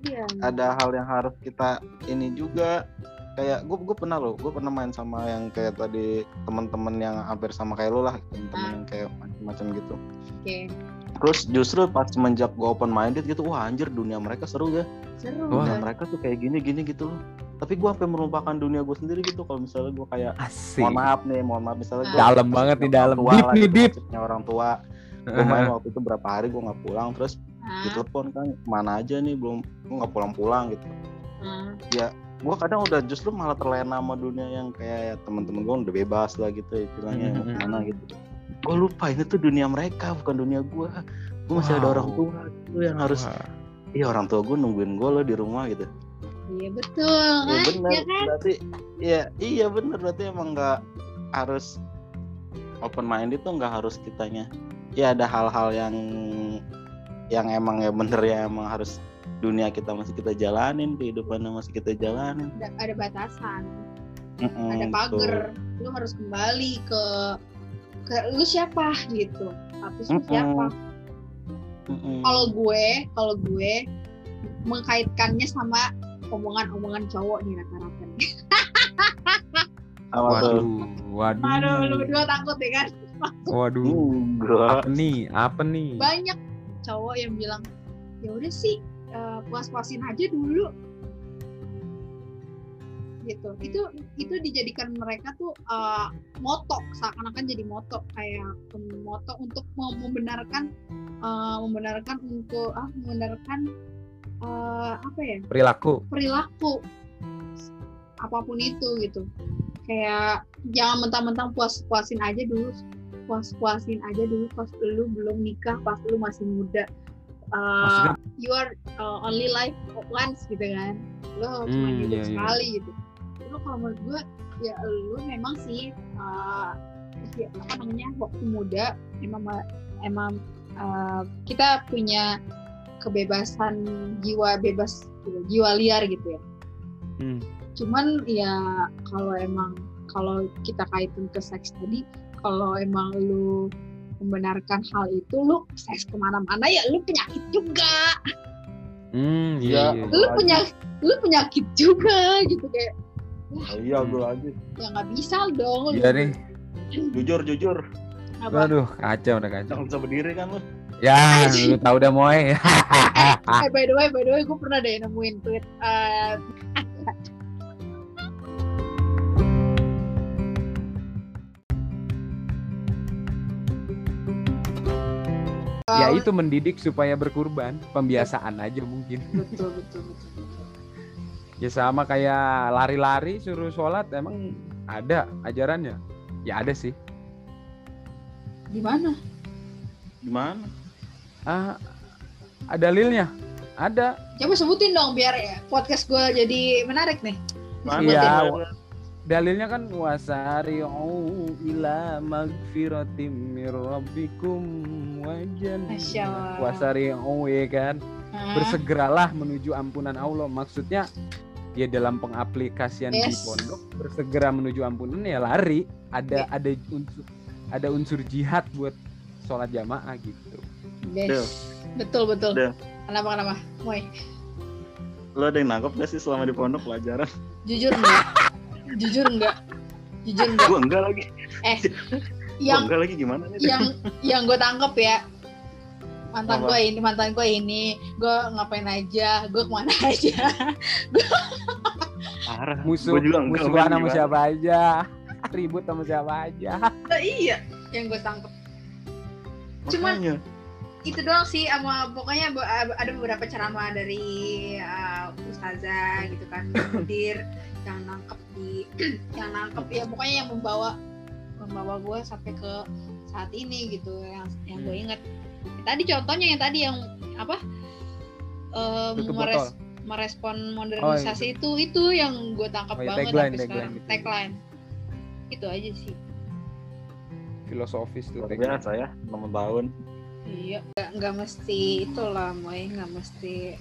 Iya. Ada hal yang harus kita ini juga kayak gue gue pernah loh gue pernah main sama yang kayak tadi teman-teman yang hampir sama kayak lu lah teman-teman Ah. yang kayak macam-macam gitu Oke. Terus justru pas semenjak gue open minded gitu wah anjir dunia mereka seru ya Seru. Wah. dunia kan? mereka tuh kayak gini gini gitu loh tapi gue sampai melupakan dunia gue sendiri gitu kalau misalnya gue kayak asik. mohon maaf nih mohon maaf misalnya gue Dalam banget nih, dalam. Deep nih, deep. orang tua gue main waktu itu berapa hari gue nggak pulang terus ditelepon kan mana aja nih belum gue nggak pulang-pulang gitu ah. gue kadang udah justru malah terlena sama dunia yang kayak teman-teman gue udah bebas lah gitu istilahnya mau ke mana gitu gue lupa ini tuh dunia mereka bukan dunia gue gue masih ada Wow. orang tua gitu yang harus iya orang tua gue nungguin gue loh di rumah gitu Iya betul iya kan? bener Iya kan? berarti iya iya bener berarti emang nggak harus open minded tuh nggak harus kitanya ya ada hal-hal yang yang emang ya bener ya emang harus dunia kita masih kita jalanin kehidupan yang masih kita jalanin Ada, ada batasan, Mm-mm, ada tuh. pagar. Lu harus kembali ke ke lu siapa gitu. Status lu Mm-mm. siapa? Mm-mm. Kalau gue, kalau gue mengkaitkannya sama omongan-omongan cowok nih rata-rata. tuh? Waduh, Aduh, lu waduh. berdua takut ya kan? Waduh. Enggak. Apa nih? Apa nih? Banyak cowok yang bilang, ya udah sih eh, puas-puasin aja dulu. Gitu. Itu itu dijadikan mereka tuh eh, moto, seakan-akan jadi moto kayak moto untuk mem- membenarkan eh, membenarkan untuk ah membenarkan eh, apa ya? Perilaku. perilaku apa pun itu gitu kayak jangan mentang-mentang puas-puasin aja dulu puas-puasin aja dulu pas lu belum nikah pas lu masih muda Uh, Maksudnya- you are uh, only life once gitu kan lu cuma Hmm, hidup iya, iya. sekali gitu kalau menurut gue ya lu memang sih uh, ya, apa namanya waktu muda emang emang uh, kita punya kebebasan jiwa bebas gitu, jiwa liar gitu ya Hmm. cuman ya kalau emang kalau kita kaitin ke seks tadi kalau emang lu membenarkan hal itu lu seks ke mana-mana ya lu penyakit juga Hmm, Ya, iya, iya. lu punya lu penyakit juga gitu kayak iya gue aja ya nggak bisa dong lu Iya nih. jujur jujur apa Waduh, kacau udah kacau. jangan bisa berdiri kan lu Ya, lu tahu udah moy. eh by the way by the way gue pernah deh nemuin tweet eh, ya itu mendidik supaya berkurban, pembiasaan aja mungkin. betul betul betul, betul. Ya sama kayak lari-lari suruh sholat emang ada ajarannya. Ya ada sih. di mana gimana Ah, ada dalilnya. Ada. coba sebutin dong biar ya podcast gue jadi menarik nih Mana Iya, dalilnya kan wasari'u ila magfiratim mir rabbikum wajan. Wasari'u ya kan. Bersegeralah menuju ampunan Allah. Maksudnya ya dalam pengaplikasian di Yes. pondok bersegera menuju ampunan ya lari. Ada Ya. ada unsur ada unsur jihad buat sholat jamaah gitu. Yes. Betul betul Del. Kenapa kenapa? Moy, Lo ada yang nangkep gak sih selama di pondok pelajaran? jujur enggak? jujur enggak? Jujur enggak? Gue enggak lagi. Eh, Gue yang enggak lagi gimana nih? yang yang gue tangkep ya mantan gue ini mantan gue ini. Gue ngapain aja? Gue ke mana aja? Parah. musuh Gua juga enggak, musuhan Bang, sama siapa aja? Ribut sama siapa aja? Nah, iya yang gue tangkep. Cuman- Makanya. itu doang sih sama pokoknya ada beberapa ceramah dari uh, ustazah gitu kan mudir yang nangkep di yang nangkep ya pokoknya yang membawa membawa gue sampai ke saat ini gitu yang yang gue inget tadi contohnya yang tadi yang apa eh, Tutup meres- botol. merespon modernisasi itu itu yang gue tangkap Oh, iya, banget tagline, tagline sekarang gitu. tagline itu aja sih filosofis tuh Luar tagline. biasa ya, 6 tahun. Iya, nggak, nggak mesti itulah, Moy, nggak mesti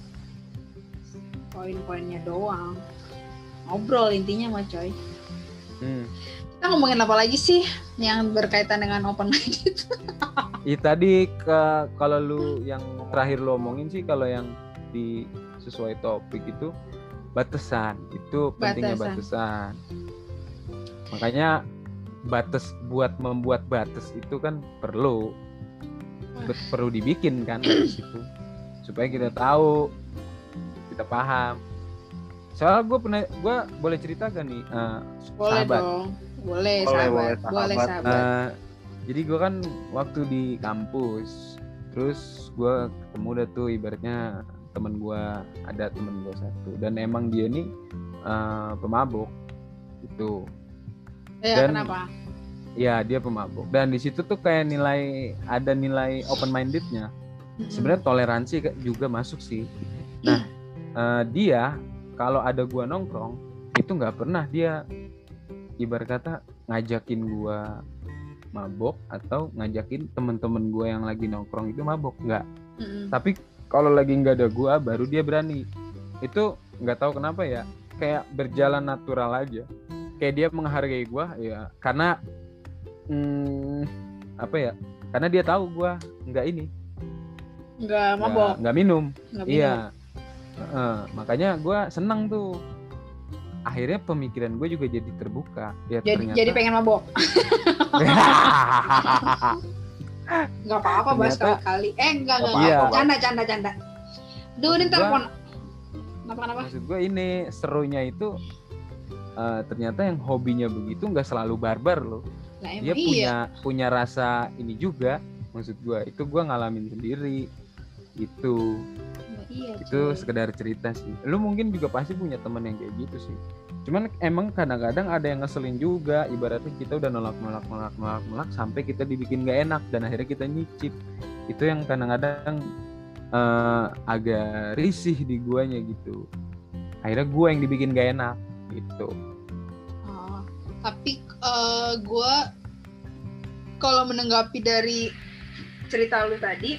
poin-poinnya doang. Ngobrol intinya mah coy. Hmm. Kita ngomongin apa lagi sih yang berkaitan dengan open minded? Ih tadi ke kalau lu yang terakhir lu omongin sih kalau yang di sesuai topik itu batasan itu pentingnya Batasan. Makanya batas buat membuat batas itu kan perlu Bet- perlu dibikin kan situ supaya kita tahu kita paham. Soalnya gue pernah gue boleh cerita gak nih eh, Boleh Sahabat. dong. Boleh, Boleh, sahabat. boleh, Boleh, sahabat. sahabat. Eh, jadi gue kan waktu di kampus, terus gue ketemu dah tuh ibaratnya temen gue ada temen gue satu dan emang dia nih eh, pemabuk gitu. ya, dan- kenapa? Ya dia pemabuk dan di situ tuh kayak nilai ada nilai open mindednya. Sebenarnya toleransi juga masuk sih. Nah eh, dia kalau ada gua nongkrong itu nggak pernah dia ibarat kata ngajakin gua mabok atau ngajakin temen-temen gua yang lagi nongkrong itu mabok nggak. Mm-mm. tapi kalau lagi nggak ada gua baru dia berani. Itu nggak tahu kenapa ya kayak berjalan natural aja. Kayak dia menghargai gua ya karena hmm, apa ya karena dia tahu gua nggak ini. Nggak mabok. nggak minum. Nggak minum. iya Heeh, makanya gua senang tuh akhirnya pemikiran gue juga jadi terbuka ya Jadi, ternyata jadi pengen mabok. Nggak apa-apa, bahas kali-kali. Eh, enggak, enggak. Iya. Canda, canda, canda. Duh, ini telepon. Kenapa, kenapa? maksud gue ini serunya itu eh, ternyata yang hobinya begitu nggak selalu barbar loh Lah, dia iya. punya punya rasa ini juga maksud gue itu gue ngalamin sendiri itu iya, itu coy. sekedar cerita sih. Lu mungkin juga pasti punya temen yang kayak gitu sih. Cuman emang kadang-kadang ada yang ngeselin juga. Ibaratnya kita udah nolak nolak nolak nolak nolak sampai kita dibikin gak enak dan akhirnya kita nyicip. Itu yang kadang-kadang eh, agak risih di guanya gitu. Akhirnya gua yang dibikin gak enak gitu. Oh, tapi gue kalau menanggapi dari cerita lu tadi,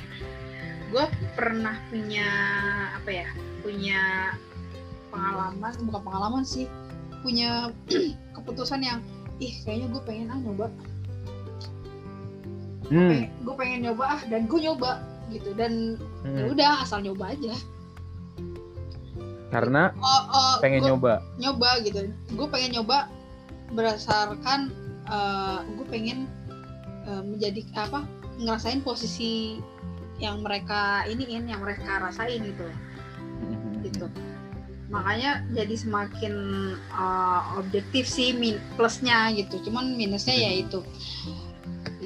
gue pernah punya apa ya? Punya pengalaman, bukan pengalaman sih, punya keputusan yang, ih kayaknya gue pengen ah nyoba, hmm. gue pengen nyoba ah dan gue nyoba gitu dan ya hmm. udah asal nyoba aja. karena Oh, oh, pengen gua- nyoba nyoba gitu gue pengen nyoba berdasarkan gue pengen eh, menjadi apa ngerasain posisi yang mereka iniin yang mereka rasain gitu. Gitu. Makanya jadi semakin eh, objektif sih min plusnya gitu. Cuman minusnya ya itu.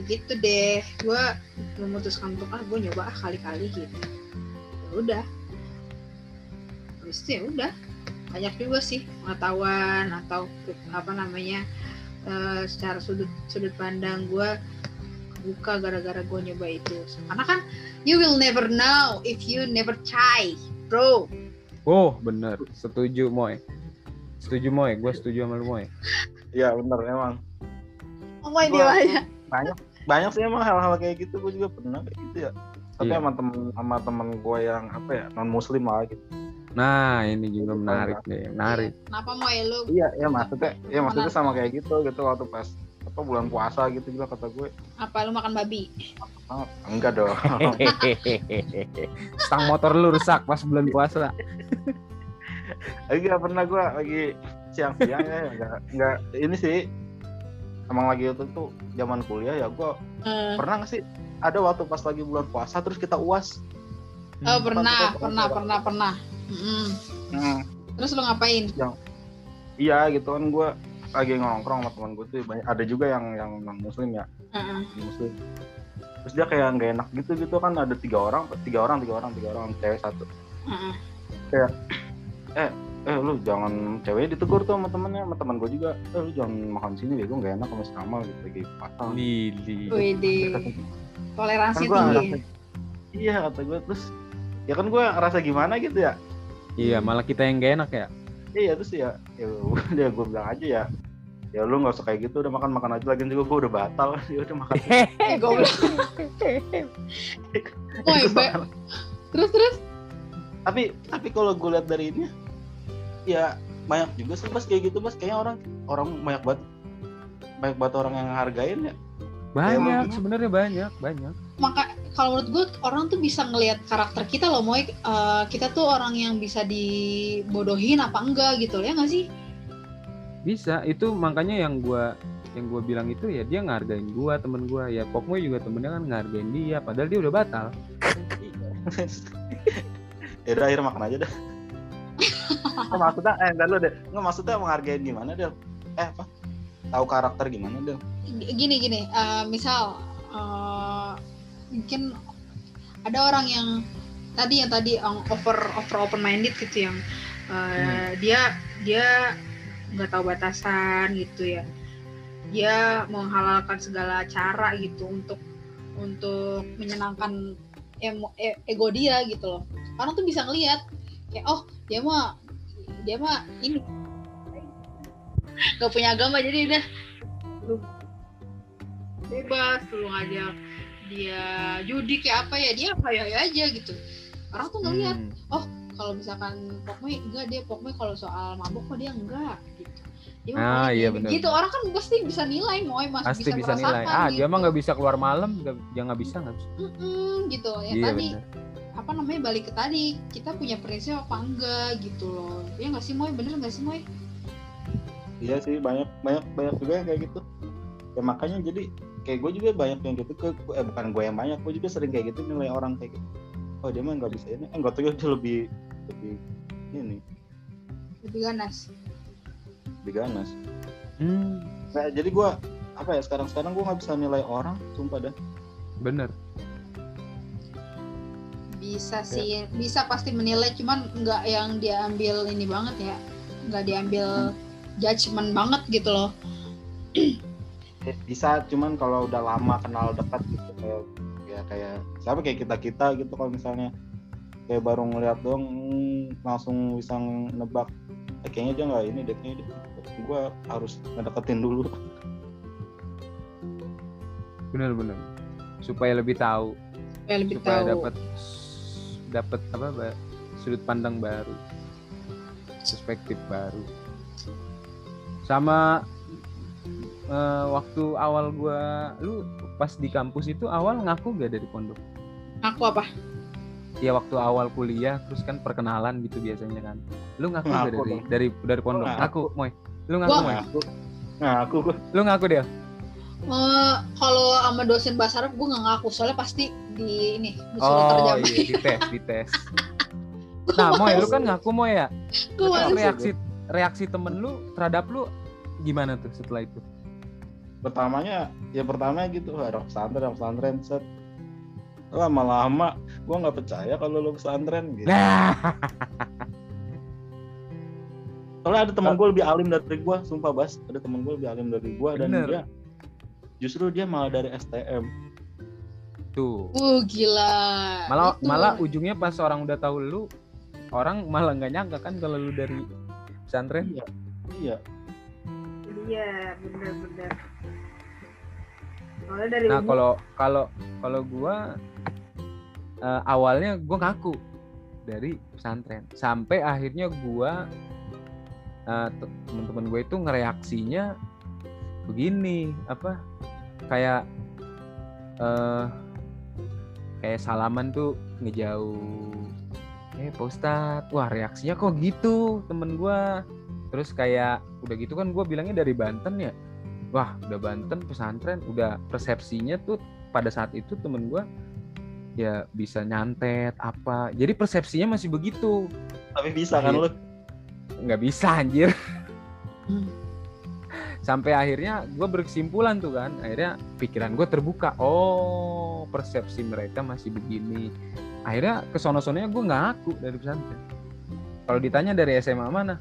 Gitu deh. Gue memutuskan untuk ah gue nyoba ah kali-kali gitu. Ya udah. Habis itu ya udah. Banyak juga sih pengetahuan atau apa namanya eh, secara sudut sudut pandang gue buka gara-gara gue nyoba itu. Karena kan you will never know if you never try bro. Oh bener. Setuju moy. Setuju moy. Gue setuju sama lu moy. Iya bener emang. oh my Gua- dia Banyak banyak sih emang hal-hal kayak gitu. Gue juga pernah kayak gitu ya. Tapi Iya. sama temen sama temen gue yang apa ya non muslim lah gitu. nah ini juga menarik nih menarik. Kenapa mau lu Iya, ya maksudnya, ya maksudnya sama kayak gitu gitu waktu pas apa bulan puasa gitu juga kata gue. Apa lu makan babi? ah, enggak dong. Stang motor lu rusak pas bulan puasa. Lagi nggak pernah gue lagi siang-siang ya enggak enggak ini sih. Emang lagi itu tuh zaman kuliah ya gue Eh, pernah nggak sih? Ada waktu pas lagi bulan puasa terus kita uas. Oh pernah, Pas- pernah, pernah, pernah. Mm-mm. Hmm, Terus lu ngapain? iya gitu kan gue lagi nongkrong sama teman gue tuh banyak ada juga yang yang non muslim ya. Heeh. muslim. Terus dia kayak nggak enak gitu gitu kan ada tiga orang tiga orang tiga orang tiga orang cewek satu. Heeh. eh lu jangan ceweknya ditegur tuh sama temennya sama teman gue juga. Eh lu jangan makan sini deh gue nggak enak sama sama gitu lagi patah. Lili. Toleransi kan gue tinggi. ngerasa iya kata gue terus ya kan gue ngerasa gimana gitu ya? Iya malah kita yang gak enak ya iya terus ya ya udah gue bilang aja ya. Ya lu nggak usah kayak gitu udah makan makan aja lagi juga gue udah batal. Ya udah makan. Eh, goblok. Woi. Terus terus? Tapi tapi kalau gue lihat dari ini ya banyak juga sih mas kayak gitu mas kayaknya orang orang banyak banget banyak banget orang yang hargain ya. Banyak sebenarnya banyak banyak. Maka kalau menurut gue orang tuh bisa ngelihat karakter kita loh Moy Eh, kita tuh orang yang bisa dibodohin apa enggak gitu ya nggak sih? Bisa. Itu makanya yang gua yang gua bilang itu ya dia ngehargain gua temen gua. Ya pokoknya juga temennya kan ngehargain dia padahal dia udah batal. Ya udah akhirnya makan aja dah. Nggak, maksudnya eh entar lu deh nggak maksudnya menghargain gimana deh eh apa? Tahu karakter gimana deh gini gini. Eh, misal eh, mungkin ada orang yang tadi yang tadi yang over over open minded gitu yang eh, dia dia nggak tahu batasan gitu ya. Dia menghalalkan segala cara gitu untuk untuk menyenangkan emo, e- ego dia gitu loh. Orang tuh bisa ngelihat ya oh dia mah dia mah ini. Nggak punya agama jadi udah bebas lu ngajak dia judi kayak apa ya dia kayak aja gitu. Orang tuh ngeliat Hmm. kalau misalkan pokoknya enggak dia pokoknya kalau soal mabuk kok dia enggak gitu. Dia Ah, iya bener. gitu orang kan pasti bisa nilai moy. Mas pasti bisa, bisa, nilai. ah gitu. dia mah nggak bisa keluar malam nggak ya nggak bisa nggak bisa. Mm-mm, gitu ya iya tadi bener. apa namanya balik ke tadi kita punya prinsip apa enggak gitu loh. Ya nggak sih moy? Bener nggak sih moy? Iya sih banyak banyak banyak juga yang kayak gitu. Ya makanya jadi kayak gue juga banyak yang gitu ke eh bukan gue yang banyak gue juga sering kayak gitu nilai orang kayak gitu. Oh dia mah nggak bisa ini. Eh nggak tahu dia lebih lebih ini. Lebih ganas. Lebih ganas. Hmm, nah, jadi gue apa ya sekarang sekarang gue nggak bisa nilai orang sumpah dah. Bener. Bisa sih bisa pasti menilai cuman nggak yang diambil ini banget ya. Nggak diambil judgement banget gitu loh bisa cuman kalau udah lama kenal dekat gitu kayak ya kayak siapa kayak kita kita gitu kalau misalnya. Kayak baru ngeliat doang hmm, langsung bisa nebak. Eh, kayaknya dia nggak ini deh kayaknya gue harus ngedeketin dulu. Bener bener. Supaya lebih tahu. Supaya lebih supaya tahu. dapat dapat apa Mbak, sudut pandang baru. Perspektif baru. Sama eh, waktu awal gua lu pas di kampus itu awal ngaku gak dari pondok? Aku apa? Ya waktu awal kuliah terus kan perkenalan gitu biasanya kan. Lu ngaku gak Ngaku dari dong. dari dari pondok? Ngaku. ngaku moy. Lu ngaku Gua- moy aku aku gua lu ngaku deh Eh, kalau sama dosen bahasa Arab gue nggak ngaku. Soalnya pasti di ini disuruh oh terjemahin iya dites dites nah moy lu kan ngaku moy ya? Gua reaksi reaksi temen lu terhadap lu gimana tuh setelah itu pertamanya ya pertama gitu ada pesantren ada pesantren set. Lama-lama gue nggak percaya kalau lu pesantren gitu. Nah soalnya ada teman gue lebih alim dari gue sumpah bas. Ada teman gue lebih alim dari gue dan dia justru dia malah dari STM tuh. Uh gila. malah Itu. malah ujungnya pas orang udah tahu lu orang malah nggak nyangka kan kalau lu dari pesantren. Iya iya Iya. Soalnya dari nah kalau kalau kalau gua eh, awalnya gua ngaku dari pesantren. Sampai akhirnya gua eh, te- teman-teman gue itu ngereaksinya begini apa kayak eh kayak salaman tuh ngejauh. Eh Pak Ustadz wah reaksinya kok gitu temen gua terus kayak udah gitu kan gua bilangnya dari Banten ya wah udah Banten pesantren udah persepsinya tuh pada saat itu temen gua ya bisa nyantet apa. Jadi persepsinya masih begitu. Tapi bisa kan lu? nggak bisa anjir. Hmm. sampai akhirnya gue berkesimpulan tuh kan akhirnya pikiran gue terbuka. Oh persepsi mereka masih begini. Akhirnya kesono-sononya gue ngaku dari pesantren. Kalau ditanya dari SMA mana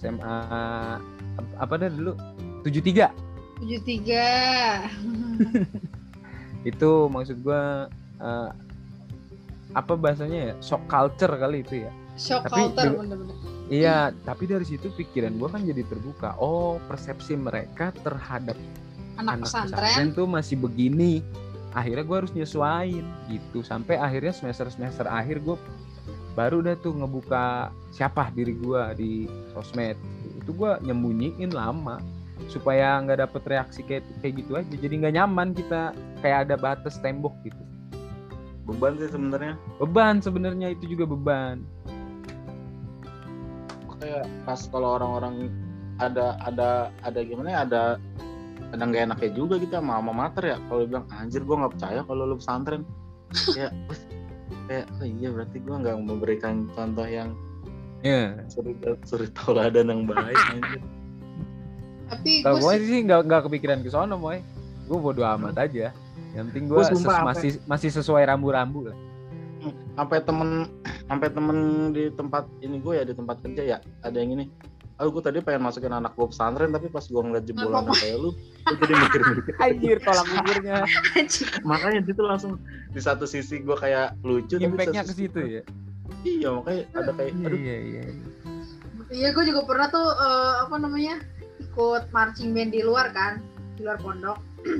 SMA ap- apa dah dulu? 73 tujuh tiga. Itu maksud gue eh, apa bahasanya ya? Shock culture kali itu ya. Shock Tapi culture bener-bener. Iya, tapi dari situ pikiran gue kan jadi terbuka. Oh, persepsi mereka terhadap anak, anak pesantren? pesantren tuh masih begini. Akhirnya gue harus nyesuain gitu. Sampai akhirnya semester semester akhir gue baru udah tuh ngebuka siapa diri gue di sosmed. Itu gue nyembunyiin lama supaya nggak dapet reaksi kayak kayak gitu aja. Jadi nggak nyaman kita kayak ada batas tembok gitu. Beban sih sebenarnya. Beban sebenarnya itu juga beban. Kayak pas kalau orang-orang ada ada ada gimana ya ada ada nggak enaknya juga gitu sama alma mater ya kalau bilang anjir gue nggak percaya kalau lu pesantren ya kayak oh iya berarti gue nggak memberikan contoh yang Ya. suri suri tauladan yang baik tapi Kalau gue gue sih nggak nggak kepikiran ke sono, moy. Gue bodo amat aja. Yang penting gue apa- masih masih sesuai rambu-rambu lah. sampai temen sampai temen di tempat ini gue ya di tempat kerja ya ada yang ini Aduh gue tadi pengen masukin anak gue pesantren tapi pas gue ngeliat jebolan kayak lu gue jadi mikir-mikir Anjir tolak ukurnya. makanya itu langsung di satu sisi gue kayak lucu Impactnya ke situ ya. iya makanya ada kayak aduh Iya iya. iya gue juga pernah tuh eh, apa namanya ikut marching band di luar kan di luar pondok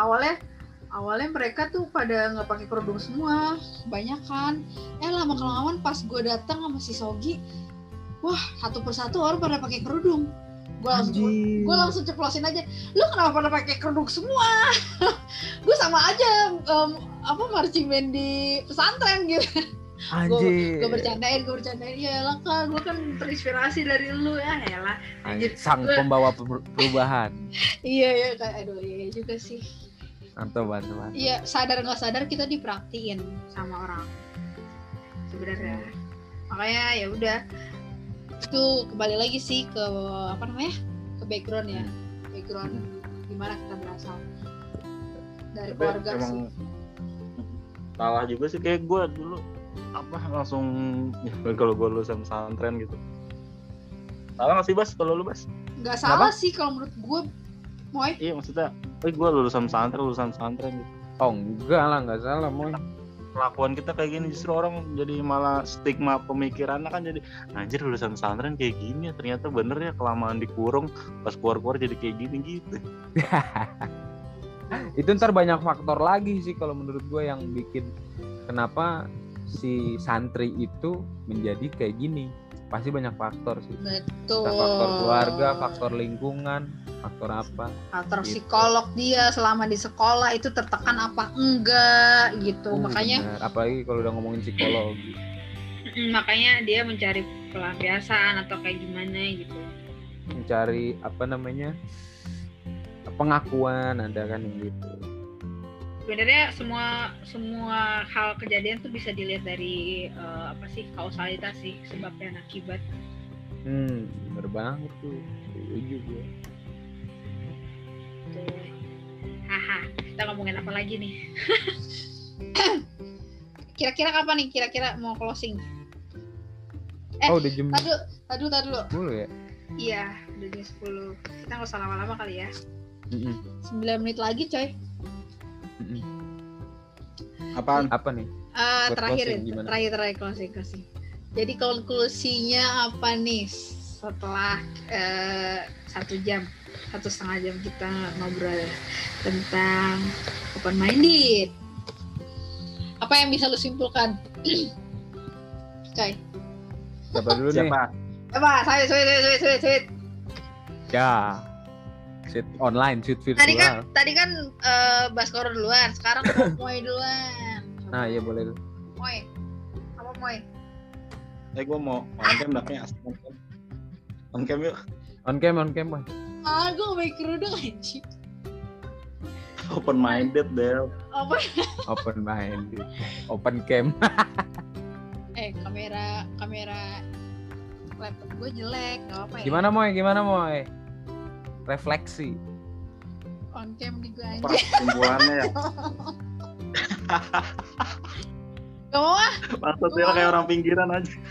awalnya awalnya mereka tuh pada nggak pakai kerudung semua banyak kan eh lama kelamaan pas gue datang sama si Sogi wah satu persatu orang pada pakai kerudung. Gue langsung gue langsung ceplosin aja. Lu kenapa pada pakai kerudung semua? Gue sama aja em, apa marching band di pesantren gitu. Anjir. gue bercandain gue bercandain. Ya lah kak gue kan terinspirasi dari lu ya ya lah Anjir, Sang pembawa per- perubahan. iya ya kayak aduh iya juga sih. Mantap, mantap, mantap. iya sadar nggak sadar kita dipraktiin sama orang. Sebenarnya. Makanya ya udah itu kembali lagi sih ke apa namanya ke background ya. Background gimana kita berasal dari tapi keluarga emang sih. salah juga sih kayak gue dulu apa langsung ya, kalau gue lulusan pesantren gitu. Salah nggak sih bas kalau lu bas? Nggak salah sih kalau menurut gue Moy. Iya maksudnya eh gue lulusan pesantren lulusan pesantren gitu. Oh enggak lah, enggak salah, moy. Kelakuan kita kayak gini justru orang jadi malah stigma pemikirannya kan jadi anjir lulusan pesantren kayak gini ya ternyata bener ya kelamaan dikurung pas keluar-keluar jadi kayak gini gitu Itu ntar banyak faktor lagi sih kalau menurut gue yang bikin kenapa si santri itu menjadi kayak gini. Pasti banyak faktor sih. betul Entah faktor keluarga, faktor lingkungan, faktor apa. faktor Gitu. psikolog dia selama di sekolah itu tertekan apa enggak gitu Uh, makanya benar. apalagi kalau udah ngomongin psikologi. Makanya dia mencari pelampiasan atau kayak gimana gitu mencari apa namanya pengakuan ada kan yang gitu sebenarnya semua semua hal kejadian tuh bisa dilihat dari eh, apa sih kausalitas sih sebab dan akibat. Hmm bener banget tuh. Setuju gue tuh haha kita ngomongin apa lagi nih? Kira-kira kapan nih? Kira-kira mau closing? Eh, oh udah jam dulu tadi dulu 10 ya? Iya udah jam 10 kita nggak usah lama-lama kali ya. Mm-mm. 9 menit lagi coy. Apaan apa nih Eh, Buat terakhir closing gimana? terakhir terakhir closing closing. Jadi konklusinya apa nih setelah eh, satu jam, satu setengah jam kita ngobrol tentang open minded. Apa yang bisa lu simpulkan? Coy, siapa dulu nih siapa apa? Saya, saya, saya, saya, saya, saya. ya Shoot online, shoot virtual. Tadi kan tadi kan eh, Baskoro duluan, sekarang Moy duluan. Nah, iya boleh. Moy. Apa Moy? Eh gue mau on cam kayak asli on cam. On cam yuk. On cam, on cam, Boy. Ah, gue pakai kerudung anjing. Open minded Del. Apa? Open mind. Open cam. Eh, kamera kamera laptop gue jelek, gak apa ya. Gimana, Moy? Gimana, Moy? Refleksi. On cam di gue anjing. simpulannya ya? Gak mau ah. Maksud Del kayak orang pinggiran aja.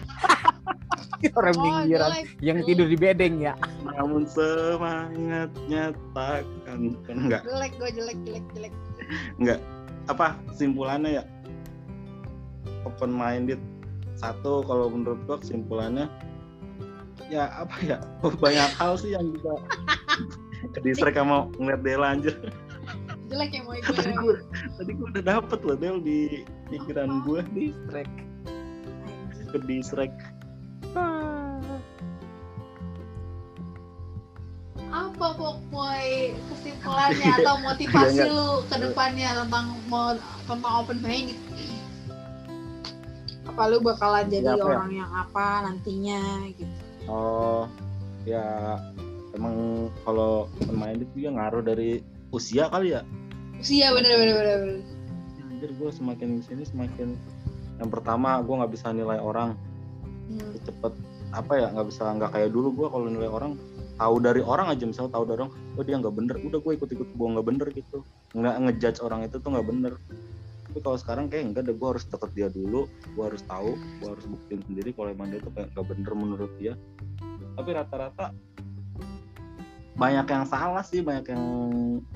Orang Oh, pinggiran jelek. yang tidur di bedeng ya. Namun semangatnya takkan kan enggak Jelek gue jelek jelek jelek. apa simpulannya ya open minded satu kalau menurut gua kesimpulannya ya apa ya banyak hal sih yang bisa ke distract sama ngeliat Dela anjir Jelek ya Moy tadi gue. tadi gua udah dapet loh Del di pikiran gua Distract. Anjing. ke distract Apa Pokmoy kesimpulannya atau motivasi Iya, lu ke depannya tentang mau tentang open minded? Apa lu bakalan jadi Ya, apa ya? orang yang apa nantinya gitu? oh ya emang kalau open minded juga ngaruh dari usia kali ya Usia bener bener bener. bener. Anjir gue semakin ke sini semakin yang pertama gue nggak bisa nilai orang Hmm. cepet apa ya nggak bisa nggak kayak dulu gue kalau nilai orang tahu dari orang aja misalnya tahu dari orang oh dia nggak bener udah gue ikut ikut gue nggak bener gitu nggak ngejudge orang itu tuh nggak bener tapi kalau sekarang kayak enggak deh gue harus deket dia dulu gue harus tahu gue harus buktiin sendiri kalau emang dia tuh kayak nggak bener menurut dia tapi rata-rata banyak yang salah sih banyak yang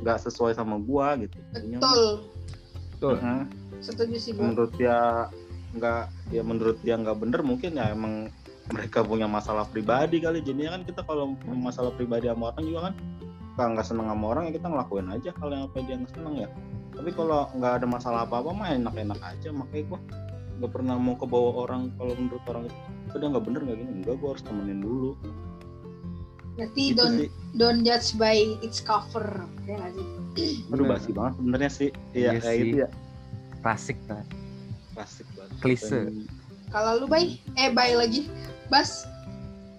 nggak sesuai sama gue gitu. Jadinya, Betul. Betul. Heeh Setuju sih gue. menurut dia nggak ya menurut dia nggak bener mungkin ya emang mereka punya masalah pribadi kali. Jadinya kan kita kalau punya masalah pribadi sama orang juga kan kalau nggak seneng sama orang ya kita ngelakuin aja kalau yang apa dia nggak seneng ya. Tapi kalau nggak ada masalah apa apa mah enak-enak aja. Makanya gua nggak pernah mau ke bawah orang kalau menurut orang itu "Oh, dia nggak bener nggak gini. Enggak gua harus temenin dulu Berarti gitu don't sih don't judge by its cover. Ya nggak sih? aduh basi banget sebenarnya sih iya Iya kayak gitu ya Klasik lah. klasik banget Klise. Kalau lu bay, eh bay lagi. Bas,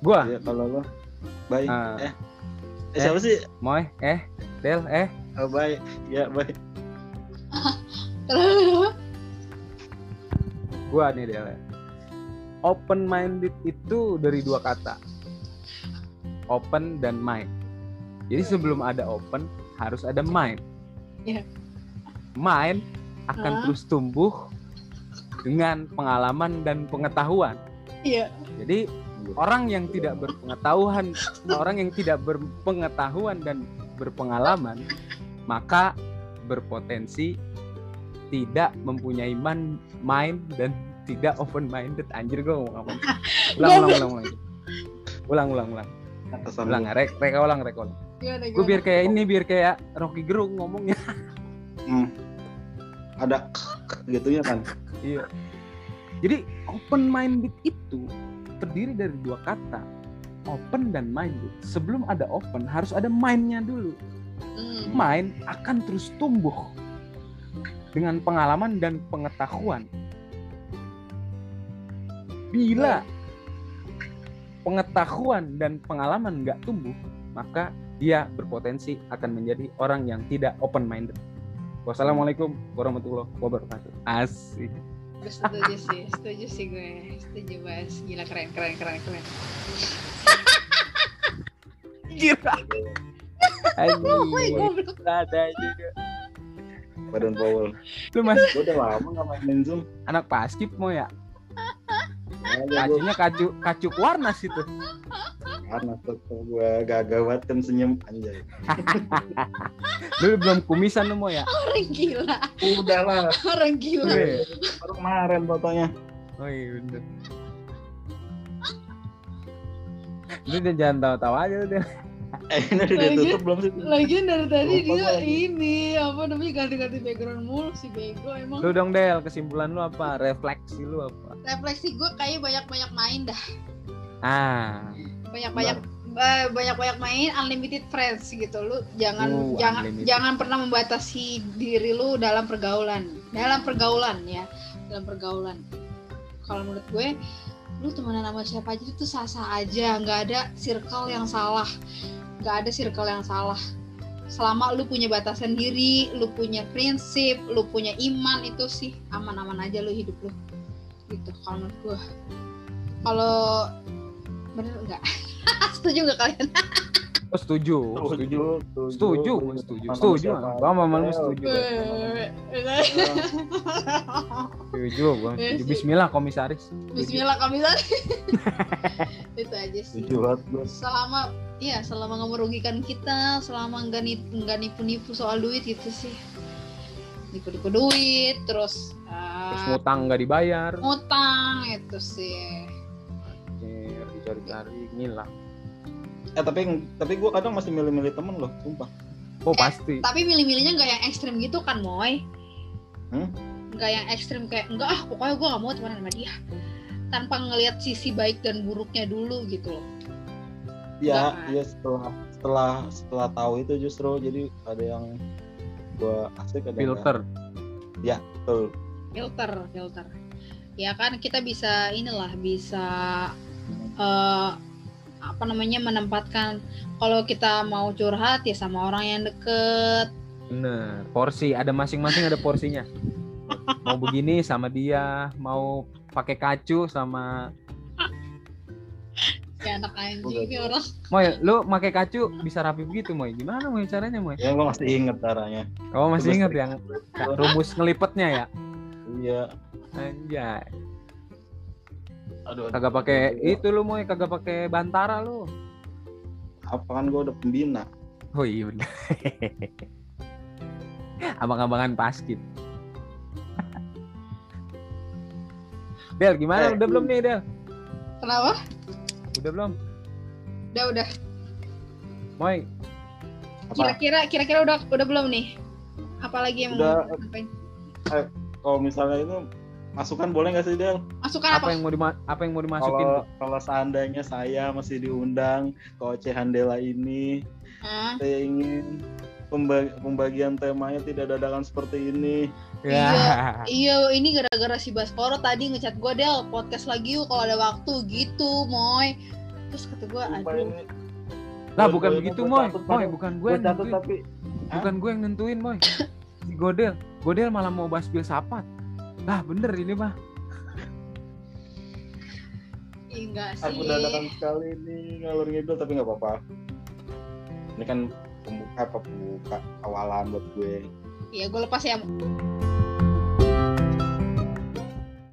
Gua, Iya kalau lo baik Ah. eh, eh siapa sih Moy, eh, Del, eh. oh, baik ya baik kalau Gua nih Del. Open minded itu dari dua kata. Open dan mind. Jadi sebelum ada open harus ada mind. Iya. Mind akan Hah? terus tumbuh dengan pengalaman dan pengetahuan. iya. Jadi orang yang tidak berpengetahuan, orang yang tidak berpengetahuan dan berpengalaman, maka berpotensi tidak mempunyai man, mind dan tidak open minded. Anjir gue ngomong apa? Ulang, ulang, ulang, ulang. Ulang, ulang, ulang. Kesan Ulang, rek, reka ulang, reka ulang. Gue biar kayak ini, biar kayak Rocky Gerung ngomongnya. Hmm. Ada gitunya kan. Iya. Jadi open minded itu terdiri dari dua kata, open dan minded. Sebelum ada open harus ada mindnya dulu. Hmm. Mind akan terus tumbuh dengan pengalaman dan pengetahuan. Bila pengetahuan dan pengalaman nggak tumbuh, maka dia berpotensi akan menjadi orang yang tidak open minded. Wassalamualaikum warahmatullahi wabarakatuh. Asik. Gue setuju sih, setuju sih gue. Setuju Bas. Gila keren, keren, keren, keren. Gila. Anjing. goblok. Ada juga. Badan Powell. Lu mas Gue udah lama gak main Zoom. anak paskip mau ya? Aja gue Kacunya kacu kacuk warnas itu. karena tuh gue gagal banget kan senyum anjay. Lu belum kumisan lu mau ya? Orang gila, Udah lah. orang gila. Iya. Baru kemarin fotonya. Oh iya bener. Lu udah jangan tawa-tawa aja udah. Eh ini udah Lagi- ditutup belum sih? Lagian dari tadi Lupa dia ini apa namanya ganti-ganti background mulu si bego emang. Lu dong Del, kesimpulan lu apa? Refleksi lu apa? Refleksi gue kayak banyak-banyak main dah. Ah, Banyak-banyak ba- banyak-banyak main unlimited friends gitu. Lu jangan Oh, jangan unlimited. jangan pernah membatasi diri lu dalam pergaulan. Dalam pergaulan ya dalam pergaulan. Kalau menurut gue lu temenan sama siapa aja itu sah-sah aja. Nggak ada circle yang salah. Nggak ada circle yang salah. Selama lu punya batasan diri lu punya prinsip lu punya iman itu sih aman-aman aja lu hidup lu gitu kalau menurut gue kalau bener nggak setuju nggak kalian Oh, setuju, setuju. Setuju, setuju. Setuju. Gua sama lu setuju. Setuju, gua Iya setuju. Bismillah komisaris. Bismillah kami itu aja sih Setuju banget gue. selama iya selama nggak merugikan kita selama nggak ni- nggak nipu-nipu soal duit gitu sih nipu-nipu duit terus Terus uh, ngutang nggak dibayar. ngutang itu sih Anjir, Dicari-cari ngilang. Eh tapi tapi gue kadang masih milih-milih temen loh, sumpah. Oh, Eh, pasti. tapi milih-milihnya nggak yang ekstrim gitu kan moy Hmm? nggak yang ekstrim kayak enggak ah pokoknya gue nggak mau temenan sama dia tanpa ngelihat sisi baik dan buruknya dulu gitu loh Iya, Nggak. iya setelah setelah setelah tahu itu justru jadi ada yang gue asik ada Filter. nggak. Betul. filter filter ya kan kita bisa inilah bisa eh, apa namanya menempatkan kalau kita mau curhat ya sama orang yang deket Bener. Porsi, ada masing-masing ada porsinya. Mau begini sama dia, mau pakai kacu sama ya anak anjing ini orang Moy, lu pakai kacu bisa rapi begitu, Moy. Gimana Moy caranya, Moy? Ya gue masih inget caranya. Oh, masih inget yang rumus ngelipetnya ya? Iya. Anjay. Aduh. Kagak pakai itu lu, Moy, kagak pakai bantara lu. Apa kan gue udah pembina. Oh iya bener. Abang-abangan paskit. Del, gimana? Eh, Udah belum nih, Del? kenapa Udah belum? udah udah Moy, kira-kira kira-kira udah udah belum nih apalagi yang Udah. mau ngapain Kalau misalnya itu masukan boleh nggak sih Del? masukan apa apa, yang mau dima- apa yang mau dimasukin? Kalau kalau seandainya saya masih diundang ke Ocehan Dela ini, Hah? saya ingin pemba- pembagian temanya tidak dadakan seperti ini. Ya. Iya, ini gara-gara si Baskoro tadi ngechat gue Del podcast lagi yuk kalau ada waktu gitu, Moy. Terus kata gue, aduh, ini. Lah Gua- bukan begitu, Moy. Moy, bukan gue yang nentuin. tapi Bukan gue yang nentuin, Moy. Si Godel. Godel malah mau bahas filsafat. Lah, bener ini mah. Enggak sih. aku dadakan sekali ini ngalur ngidul tapi nggak apa-apa. Ini kan pembuka apa pembuka awalan buat gue. Iya, gue lepas ya.